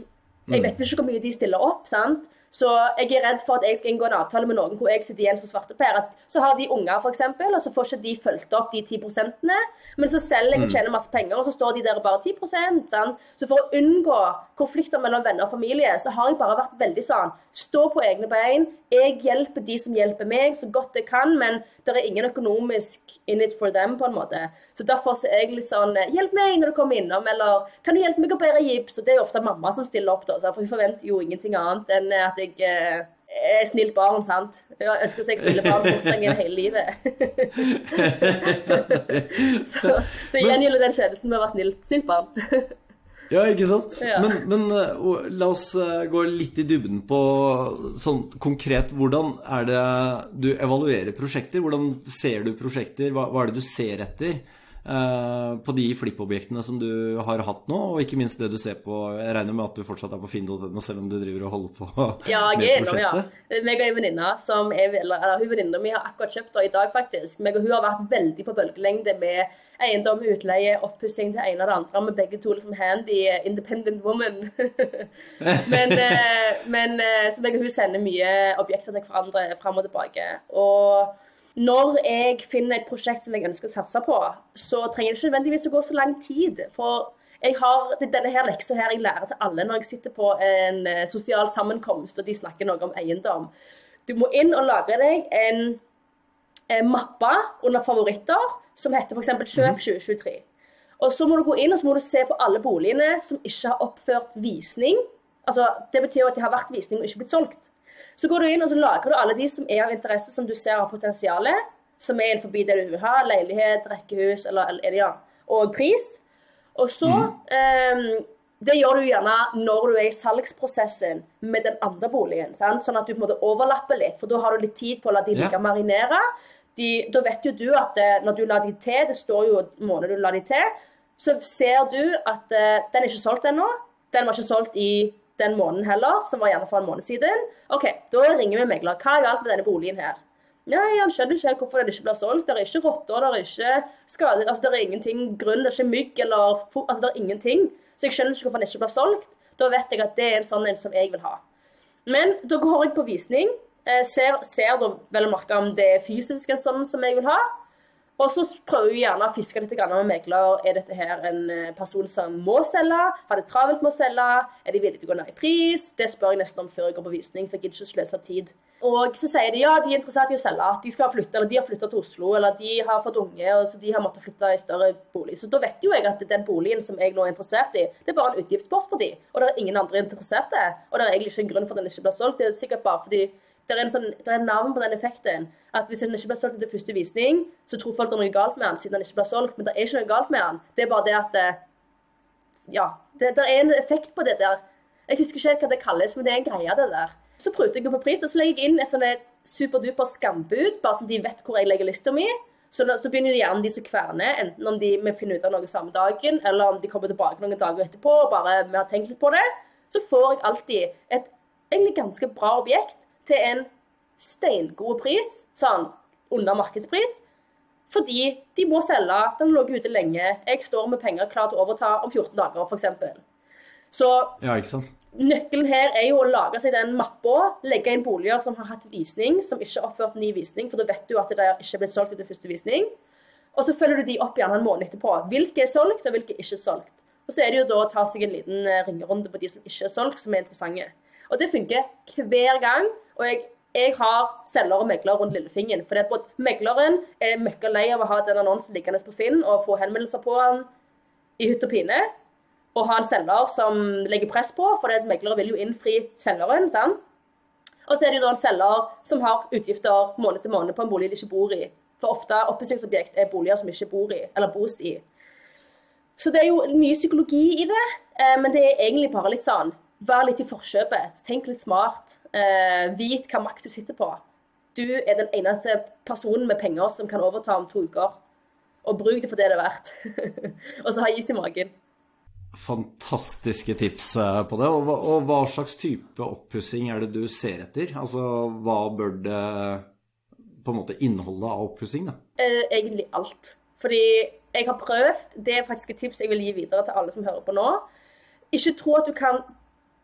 jeg vet ikke hvor mye de stiller opp, sant? Så jeg er redd for at jeg skal inngå en avtale med noen hvor jeg sitter igjen som svarteper. At så har de unger, f.eks., og så får ikke de fulgt opp de 10% Men så selger jeg og tjener masse penger, og så står de der bare 10 sant? Så for å unngå konflikter mellom venner og familie, så har jeg bare vært veldig sånn Stå på egne bein. Jeg hjelper de som hjelper meg, så godt jeg kan, men det er ingen økonomisk in it for them, på en måte. Så derfor så er jeg litt sånn Hjelp meg når du kommer innom, eller kan du hjelpe meg å bære gips? Og det er jo ofte mamma som stiller opp, da, for hun forventer jo ingenting annet enn at jeg eh, er snilt barn, sant. Jeg ønsker seg snille barn bursdagen hele livet. så, så igjen gjelder den tjenesten med å være snill, snilt barn. Ja, ikke sant? Ja. Men, men eh, la oss eh, gå litt i dybden på sånn konkret Hvordan er det du evaluerer prosjekter? Hvordan ser du prosjekter? Hva, hva er det du ser etter? Uh, på de flippobjektene som du har hatt nå, og ikke minst det du ser på Jeg regner med at du fortsatt er på finn.no selv om du driver og holder på ja, med prosjektet? Ja, meg og ei venninne som er, eller, hun venninna mi har akkurat kjøpt det i dag, faktisk. Meg og hun har vært veldig på bølgelengde med eiendom, utleie, oppussing til ene og det andre. Med begge to liksom handy independent woman. men, uh, men så meg og hun sender mye objekter til hverandre fram og tilbake. Og når jeg finner et prosjekt som jeg ønsker å satse på, så trenger det ikke nødvendigvis å gå så lang tid. For jeg har denne her leksa her jeg lærer til alle når jeg sitter på en eh, sosial sammenkomst og de snakker noe om eiendom. Du må inn og lage deg en, en mappe under favoritter som heter f.eks. Kjøp 2023. Mhm. Og så må du gå inn og så må du se på alle boligene som ikke har oppført visning. Altså, det betyr at de har vært visning og ikke blitt solgt. Så går du inn og så lager du alle de som er av interesse, som du ser har potensial, som er innenfor det du vil ha. Leilighet, rekkehus eller, eller ja, og pris. Og så mm. um, Det gjør du gjerne når du er i salgsprosessen med den andre boligen. Sant? Sånn at du på en måte overlapper litt, for da har du litt tid på å la de ligge ja. marinere. De, da vet jo du at det, når du lar de til, det står jo måned du lar de til, så ser du at uh, den er ikke solgt ennå. Den var ikke solgt i den måneden heller, som var gjerne for en måned siden. OK, da ringer vi megler. Hva er galt med denne boligen her? Nei, Han skjønner ikke helt hvorfor den ikke blir solgt. Det er ikke rotter, det er ikke skader, altså det er ingenting grunn, det er ikke mygg eller altså det er ingenting. Så jeg skjønner ikke hvorfor den ikke blir solgt. Da vet jeg at det er en sånn en som jeg vil ha. Men da går jeg på visning. Eh, ser, ser da vel å om det er fysisk en sånn som jeg vil ha. Og så prøver vi gjerne å fiske litt med megler. Er dette her en eh, person som må selge? Har det travelt med å selge? Er de villige til å gå ned i pris? Det spør jeg nesten om før jeg går på visning, for jeg gidder ikke sløse tid. Og så sier de ja, de er interessert i å selge. De skal flytte, eller de har flytta til Oslo, eller de har fått unge, og så de har måttet flytte i større bolig. Så da vet jo jeg at den boligen som jeg nå er interessert i, det er bare en utgiftspost for de, og det er ingen andre interesserte. Og det er egentlig ikke en grunn for at den ikke blir solgt. Det er sikkert bare fordi det er, sånn, er navn på den effekten. At hvis den ikke blir solgt etter første visning, så tror folk det er noe galt med den siden den ikke blir solgt. Men det er ikke noe galt med den. Det er bare det at eh, Ja. Det, det er en effekt på det der. Jeg husker ikke hva det kalles, men det er en greie, det der. Så pruter jeg på pris, og så legger jeg inn et sånt superduper skambud, bare sånn de vet hvor jeg legger lista mi. Så, så begynner gjerne de som kverner, enten om de vi finner ut av noe samme dagen, eller om de kommer tilbake noen dager etterpå og bare vi har tenkt litt på det. Så får jeg alltid et egentlig ganske bra objekt til en steingod pris, sånn under markedspris. Fordi de må selge, den har ligget ute lenge. Jeg står med penger klar til å overta om 14 dager, f.eks. Så ja, ikke nøkkelen her er jo å lage seg den mappa, legge inn boliger som har hatt visning, som ikke har oppført ny visning, for da vet du at det ikke er blitt solgt etter første visning. Og så følger du de opp igjen en måned etterpå. Hvilke er solgt, og hvilke er ikke solgt. Og så er det jo da å ta seg en liten eh, ringerunde på de som ikke er solgt, som er interessante. Og det funker hver gang. Og jeg, jeg har selger og megler rundt lillefingeren. For både megleren er møkka lei av å ha den annonsen liggende på Finn og få henvendelser på den i hytt og pine. Og ha en selger som legger press på, for det meglere vil jo innfri selgeren. sant? Og så er det jo da en selger som har utgifter måned til måned på en bolig de ikke bor i. For ofte oppussingsobjekt er boliger som ikke bor i, eller bos i. Så det er jo mye psykologi i det, eh, men det er egentlig bare litt sånn Vær litt i forkjøpet. Tenk litt smart. Eh, vit hva makt du sitter på. Du er den eneste personen med penger som kan overta om to uker. Og bruk det for det det er verdt. og så ha is i magen. Fantastiske tips eh, på det. Og hva, og hva slags type oppussing er det du ser etter? Altså hva bør det på en måte inneholde av oppussing, da? Eh, egentlig alt. Fordi jeg har prøvd, det er faktisk et tips jeg vil gi videre til alle som hører på nå. Ikke tro at du kan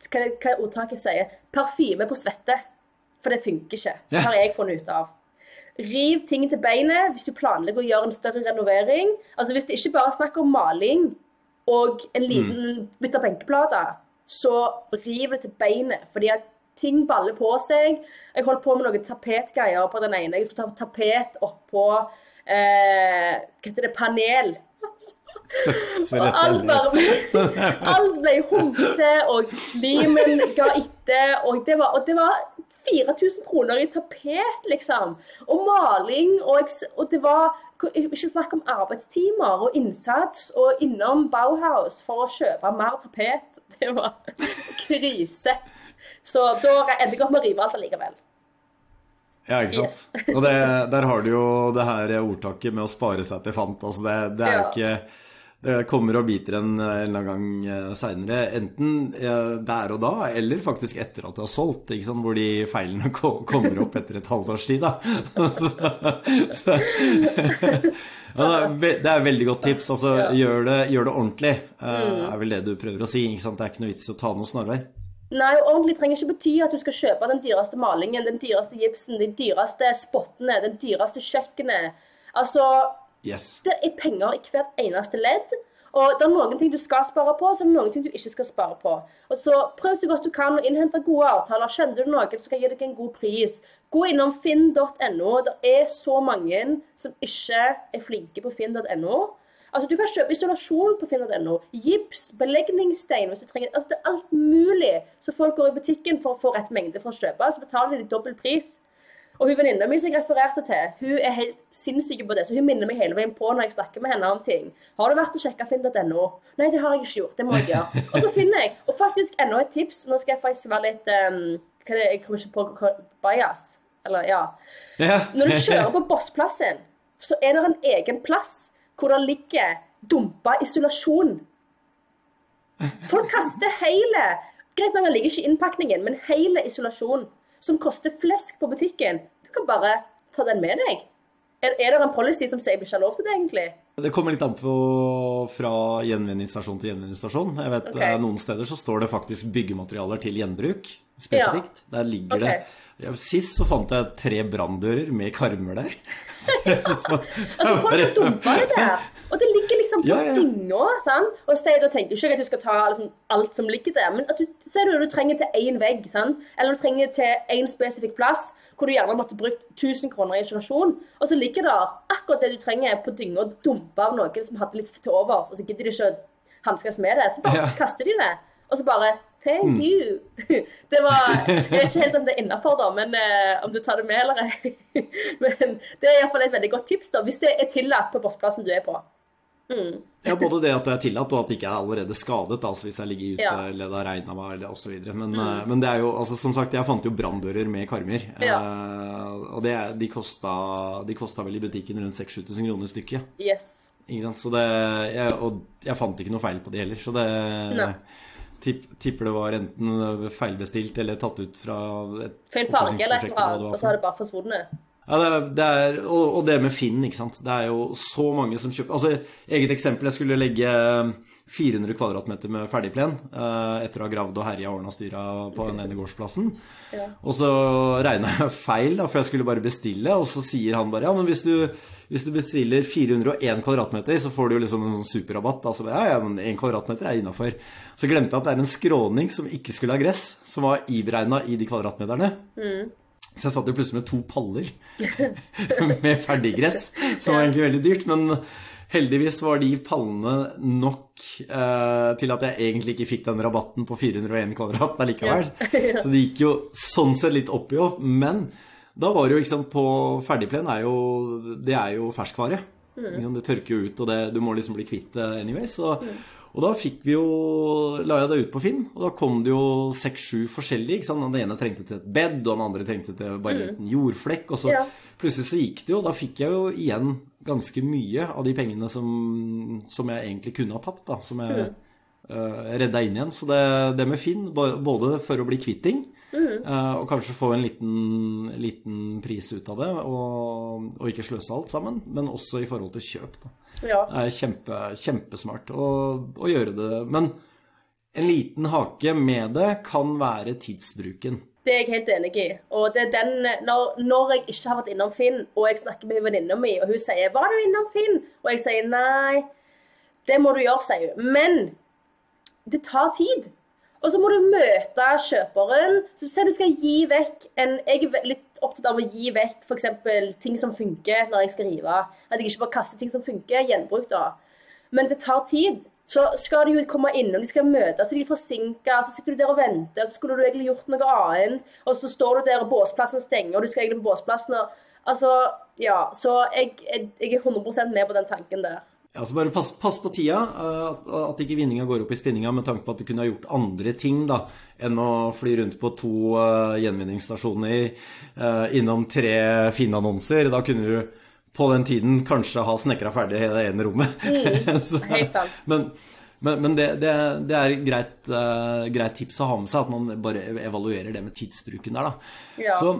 hva, hva ordtaket sier, parfyme på svette. For det funker ikke. Det har jeg funnet ut av. Riv ting til beinet hvis du planlegger å gjøre en større renovering. Altså Hvis det ikke bare er snakk om maling og en liten mm. bytte benkeplater, så riv det til beinet. Fordi at ting baller på seg. Jeg holdt på med noen tapetgreier på den ene. Jeg skulle ta tapet oppå eh, Hva heter det? Panel og alt bare Alt ble humpete, og limen ga etter. Og det var, og det var 4000 kroner i tapet, liksom. Og maling. Og, og, det var ikke snakk om arbeidstimer og innsats. Og innom Bauhaus for å kjøpe mer tapet. Det var krise. Så da endte jeg opp med å rive alt allikevel. Ja, ikke sant. Yes. og det, der har du jo det her ordtaket med å spare seg til fant. Altså det, det er jo ikke det kommer og biter en en eller annen gang eh, seinere. Enten eh, der og da, eller faktisk etter at du har solgt. Hvor de feilene kommer opp etter et halvt års tid. Så, så, ja, det er et veldig godt tips. altså Gjør det, gjør det ordentlig, eh, mm. er vel det du prøver å si. Det er ikke noe vits i å ta noe snarvei. Nei, ordentlig trenger ikke bety at du skal kjøpe den dyreste malingen, den dyreste gipsen, de dyreste spottene, den dyreste kjøkkenet. Altså, Yes. Det er penger i hvert eneste ledd. Og det er noen ting du skal spare på, så er det noen ting du ikke skal spare på. Og så Prøv så godt du kan å innhente gode avtaler. Kjenner du noen som kan gi deg en god pris, gå innom finn.no. Det er så mange som ikke er flinke på finn.no. Altså, Du kan kjøpe isolasjon på finn.no. Gips, belegningsstein hvis du trenger altså, Det er alt mulig. Så folk går i butikken for å få rett mengde for å kjøpe, så betaler de dobbel pris. Og hun venninna mi som jeg refererte til, hun er helt sinnssyk på det, så hun minner meg hele veien på når jeg snakker med henne om ting. Har du vært og sjekka finn.no? Nei, det har jeg ikke gjort. Det må jeg gjøre. Og så finner jeg, og faktisk enda et tips. Nå skal jeg faktisk være litt um, hva det, Jeg kommer ikke på bias. Eller, ja. Når du kjører på Bossplassen, så er det en egen plass hvor det ligger dumpa isolasjon. Folk kaster hele Greit nok, den ligger ikke i innpakningen, men hele isolasjon som koster flesk på butikken. Du kan bare ta den med deg. Er, er det en policy som sier vi ikke har lov til det, egentlig? Det kommer litt an på fra gjenvinningsstasjon til gjenvinningsstasjon. Jeg vet okay. Eh, noen steder så står det faktisk byggematerialer til gjenbruk spesifikt. Ja. Der ligger okay. det Sist så fant jeg tre branndører med karmer der. Så, så, så, folk dumper det der. Og det ligger liksom på ja, ja. Sant? Og så da tenker du ikke at du skal ta liksom, alt som ligger der, men at du ser du, du trenger til én vegg, sant? eller du trenger til én spesifikk plass, hvor du gjerne måtte brukt 1000 kroner i isolasjon, og så ligger det akkurat det du trenger på dynga, og dumper av noen som hadde litt til overs, og så gidder de ikke å hanskes med det. Så bare ja. kaster de det. Og så bare Thank mm. you. Det var, jeg vet ikke helt om det er innafor, da, men uh, om du tar det med eller ei. men det er iallfall et veldig godt tips, da, hvis det er tillatt på bossplassen du er på. Mm. Ja, både det at det er tillatt, og at det ikke er allerede skadet. Altså hvis jeg ligger ute ja. eller det har regna meg osv. Men, mm. uh, men det er jo, altså som sagt, jeg fant jo branndører med karmer. Ja. Uh, og det, de, kosta, de kosta vel i butikken rundt 6000-7000 kroner stykket. Yes. Ikke sant? Så det, jeg, og jeg fant ikke noe feil på de heller. Så det no tipper det var enten feilbestilt eller tatt ut fra et Feil farge eller et eller annet, og så har det bare forsvunnet. Ja, det, det er, og, og, det med Finn, ikke sant. Det er jo så mange som kjøper Altså, eget eksempel. Jeg skulle legge 400 kvadratmeter med ferdigplen eh, etter å ha gravd og herja og ordna styra på den ene gårdsplassen. Ja. Og så regna jeg feil, da, for jeg skulle bare bestille, og så sier han bare ja, men hvis du, hvis du bestiller 401 kvadratmeter, så får du jo liksom en sånn superrabatt. Altså, ja, ja, men 1 kvadratmeter er innafor. Så glemte jeg at det er en skråning som ikke skulle ha gress, som var iberegna i de kvadratmeterne. Mm. Så jeg satt jo plutselig med to paller med ferdiggress, som var egentlig veldig dyrt. men Heldigvis var de pallene nok eh, til at jeg egentlig ikke fikk den rabatten på 401 kvadrat allikevel. Så det gikk jo sånn sett litt opp i opp. Men da var det jo, ikke sant, på ferdigplen er jo Det er jo ferskvare. Mm. Det tørker jo ut, og det, du må liksom bli kvitt det anyways. Så, mm. Og da fikk vi jo La jeg det ut på Finn, og da kom det jo seks-sju forskjellige. ikke sant? Den ene trengte til et bed, og den andre trengte til bare en mm. liten jordflekk. Og så ja. plutselig så gikk det jo, da fikk jeg jo igjen ganske mye av de pengene som, som jeg egentlig kunne ha tapt, da, som jeg mm. uh, redda inn igjen. Så det, det, med Finn, både for å bli kvitt ting, mm. uh, og kanskje få en liten, liten, pris ut av det, og, og, ikke sløse alt sammen, men også i forhold til kjøp. Da. Ja. Det er kjempe, kjempesmart å, å gjøre det. Men en liten hake med det kan være tidsbruken. Det er jeg helt enig i. Og det er den, når, når jeg ikke har vært innom Finn, og jeg snakker med venninna mi, og hun sier 'Var du innom Finn?' og jeg sier 'Nei', det må du gjøre, sier hun. Men det tar tid. Og så må du møte kjøperen. Så du du skal gi vekk en Jeg er litt opptatt av å gi vekk f.eks. ting som funker når jeg skal rive. At jeg ikke bare kaster ting som funker. Gjenbruk, da. Men det tar tid så skal de jo komme innom, de skal møtes, så de er forsinka. Så sitter du der og venter, så skulle du egentlig gjort noe annet. Og så står du der, og båsplassen stenger, og du skal egentlig på båsplassen. Og, altså, ja. Så jeg, jeg, jeg er 100 med på den tanken der. Ja, så bare pass, pass på tida. eh, At, ikke vinninga går opp i spinninga med tanke på at du kunne ha gjort andre ting da, enn å fly rundt på to uh, gjenvinningsstasjoner eh, innom tre fine annonser. Da kunne du på den tiden kanskje ha snekra ferdig det ene rommet. Så- helt sant. men men, men det, det, det er et greit, eh, greit tips å ha med seg, at man bare evaluerer det med tidsbruken der, da. Ja. Så,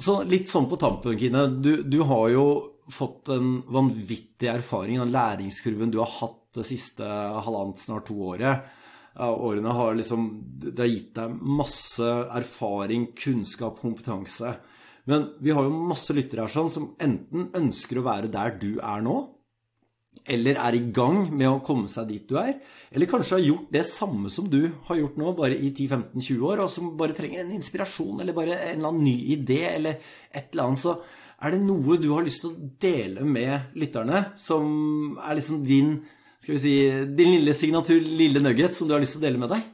så litt sånn på tampen, Kine. Du, du har jo fått en vanvittig erfaring, den læringskurven du har hatt det siste halvannet, snart to året. Årene har liksom Det har gitt deg masse erfaring, kunnskap, kompetanse. Men vi har jo masse lyttere her sånn som enten ønsker å være der du er nå, eller er i gang med å komme seg dit du er, eller kanskje har gjort det samme som du har gjort nå, bare i 10-15-20 år, og som bare trenger en inspirasjon, eller bare en eller annen ny idé, eller et eller annet, så er det noe du har lyst til å dele med lytterne, som er liksom din, skal vi si, din lille signatur, lille nugget, som du har lyst til å dele med deg?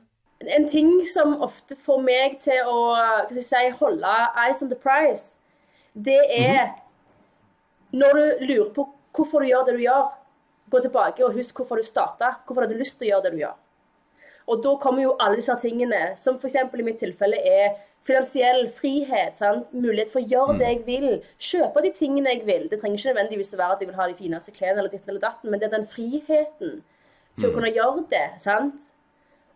En ting som ofte får meg til å si, holde eyes on the prize, det er når du lurer på hvorfor du gjør det du gjør, gå tilbake og husk hvorfor du starta. Hvorfor hadde du lyst til å gjøre det du gjør. Og da kommer jo alle disse tingene, som f.eks. i mitt tilfelle er finansiell frihet. Sant? Mulighet for å gjøre det jeg vil. Kjøpe de tingene jeg vil. Det trenger ikke nødvendigvis å være at jeg vil ha de fineste klærne, eller ditten eller datten, men det er den friheten til å kunne gjøre det. sant?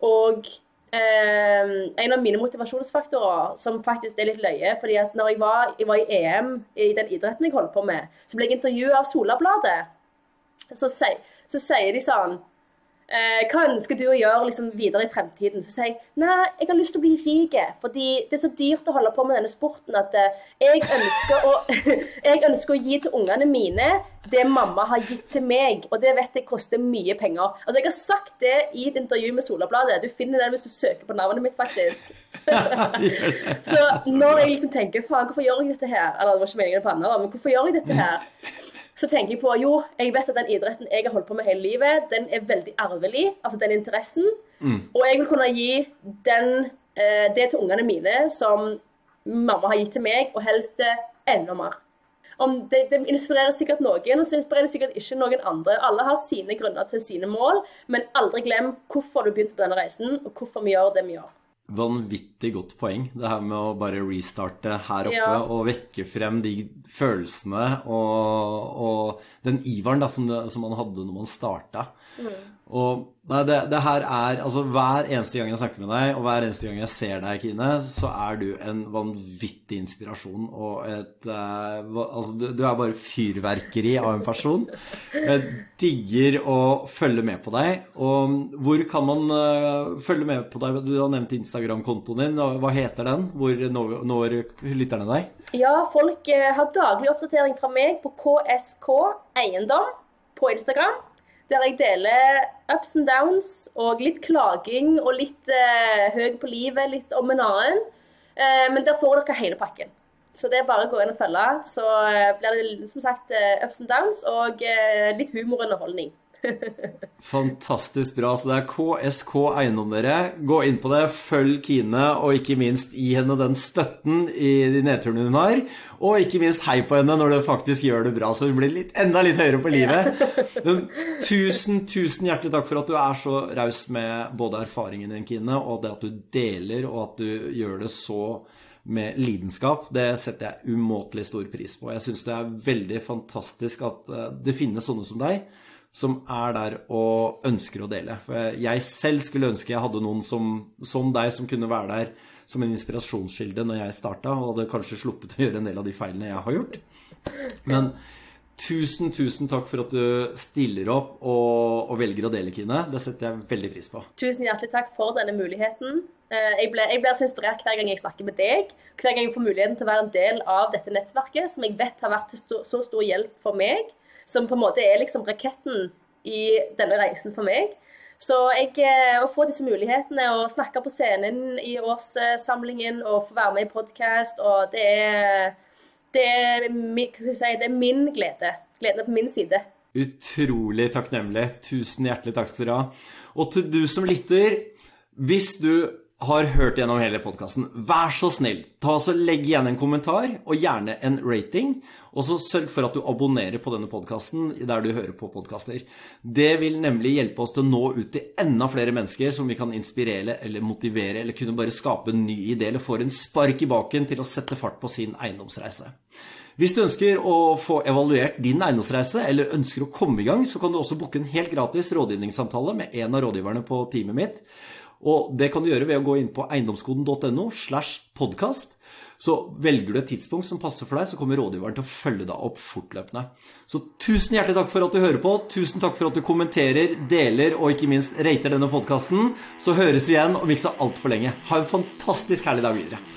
Og eh, en av mine motivasjonsfaktorer, som faktisk er litt løye fordi at når jeg var, jeg var i EM i den idretten jeg holdt på med, så ble jeg intervjuet av Solabladet. Så, så sier de sånn Hva ønsker du å gjøre liksom, videre i fremtiden? Så sier jeg nei, jeg har lyst til å bli rik, fordi det er så dyrt å holde på med denne sporten at eh, jeg, ønsker å, jeg ønsker å gi til ungene mine det mamma har gitt til meg, og det vet jeg koster mye penger. Altså, Jeg har sagt det i et intervju med Solabladet. Du finner den hvis du søker på navnet mitt, faktisk. Så når jeg liksom tenker faen, hvorfor gjør jeg dette her? Eller det var ikke meningen å andre, men hvorfor gjør jeg dette her? Så tenker jeg på jo, jeg vet at den idretten jeg har holdt på med hele livet, den er veldig arvelig, altså den interessen. Og jeg vil kunne gi den, eh, det til ungene mine som mamma har gitt til meg, og helst enda mer. Om det, det inspirerer sikkert noen, og så inspirerer det sikkert ikke noen andre. Alle har sine grunner til sine mål, men aldri glem hvorfor du begynte på denne reisen, og hvorfor vi gjør det vi gjør. Vanvittig godt poeng, det her med å bare restarte her oppe Ja. og vekke frem de følelsene og, og den iveren da, som, det, som man hadde når man starta. Og nei, det, det her er Altså, hver eneste gang jeg snakker med deg, og hver eneste gang jeg ser deg, Kine, så er du en vanvittig inspirasjon og et eh, Altså, du, du er bare fyrverkeri av en person. Jeg digger å følge med på deg. Og hvor kan man uh, følge med på deg? Du har nevnt Instagram-kontoen din. Hva heter den? Hvor når, når lytterne deg? Ja, folk eh, har daglig oppdatering fra meg på KSK Eiendom på Instagram. Der jeg deler ups and downs og litt klaging og litt eh, høy på livet, litt om en annen. Eh, men der får dere hele pakken. Så det er bare å gå inn og følge. Så eh, blir det som sagt eh, ups and downs og eh, litt humor og underholdning. Fantastisk bra. Så det er KSK Eiendom, dere. Gå inn på det, følg Kine, og ikke minst gi henne den støtten i de nedturene hun har. Og ikke minst hei på henne når du faktisk gjør det bra, så hun blir litt, enda litt høyere på livet. Men tusen, tusen hjertelig takk for at du er så raus med både erfaringen din, Kine, og det at du deler, og at du gjør det så med lidenskap, det setter jeg umåtelig stor pris på. Jeg syns det er veldig fantastisk at eh, det finnes sånne som deg, som er der og ønsker å dele. For jeg- selv skulle ønske jeg hadde noen som, som deg, som kunne være der som en inspirasjonskilde når jeg starta, og hadde kanskje sluppet å gjøre en del av de feilene jeg har gjort. Men tusen, tusen takk for at du stiller opp og, og velger å dele, Kine. Det setter jeg veldig pris på. Tusen hjertelig takk for denne muligheten. Eh, Jeg, blir så inspirert hver gang jeg snakker med deg. Hver gang jeg får muligheten til å være en del av dette nettverket, som jeg vet har vært til så stor hjelp for meg. Som på en måte er liksom raketten i denne reisen for meg. Så jeg, eh, å få disse mulighetene, å snakke på scenen i årssamlingen og få være med i podkast, og det er, det, si, det er min glede. Gleden er på min side. Utrolig takknemlig. Tusen hjertelig takk skal dere ha. Og til du som lytter, hvis du har hørt gjennom hele podkasten, vær så snill, ta så legg igjen en kommentar, og gjerne en rating. Og så sørg for at du abonnerer på denne podkasten der du hører på podkaster. Det vil nemlig hjelpe oss til å nå ut til enda flere mennesker som vi kan inspirere eller motivere, eller kunne bare skape en ny idé eller få en spark i baken til å sette fart på sin eiendomsreise. Hvis du ønsker å få evaluert din eiendomsreise, eller ønsker å komme i gang, så kan du også booke en helt gratis rådgivningssamtale med en av rådgiverne på teamet mitt. Og det kan du gjøre ved å gå inn på eiendomskoden.no slash podkast. Så velger du et tidspunkt som passer for deg, så kommer rådgiveren til å følge deg opp fortløpende. Så tusen hjertelig takk for at du hører på. Tusen takk for at du kommenterer, deler og ikke minst rater denne podkasten. Så høres vi igjen om ikke så altfor lenge. Ha en fantastisk herlig dag videre.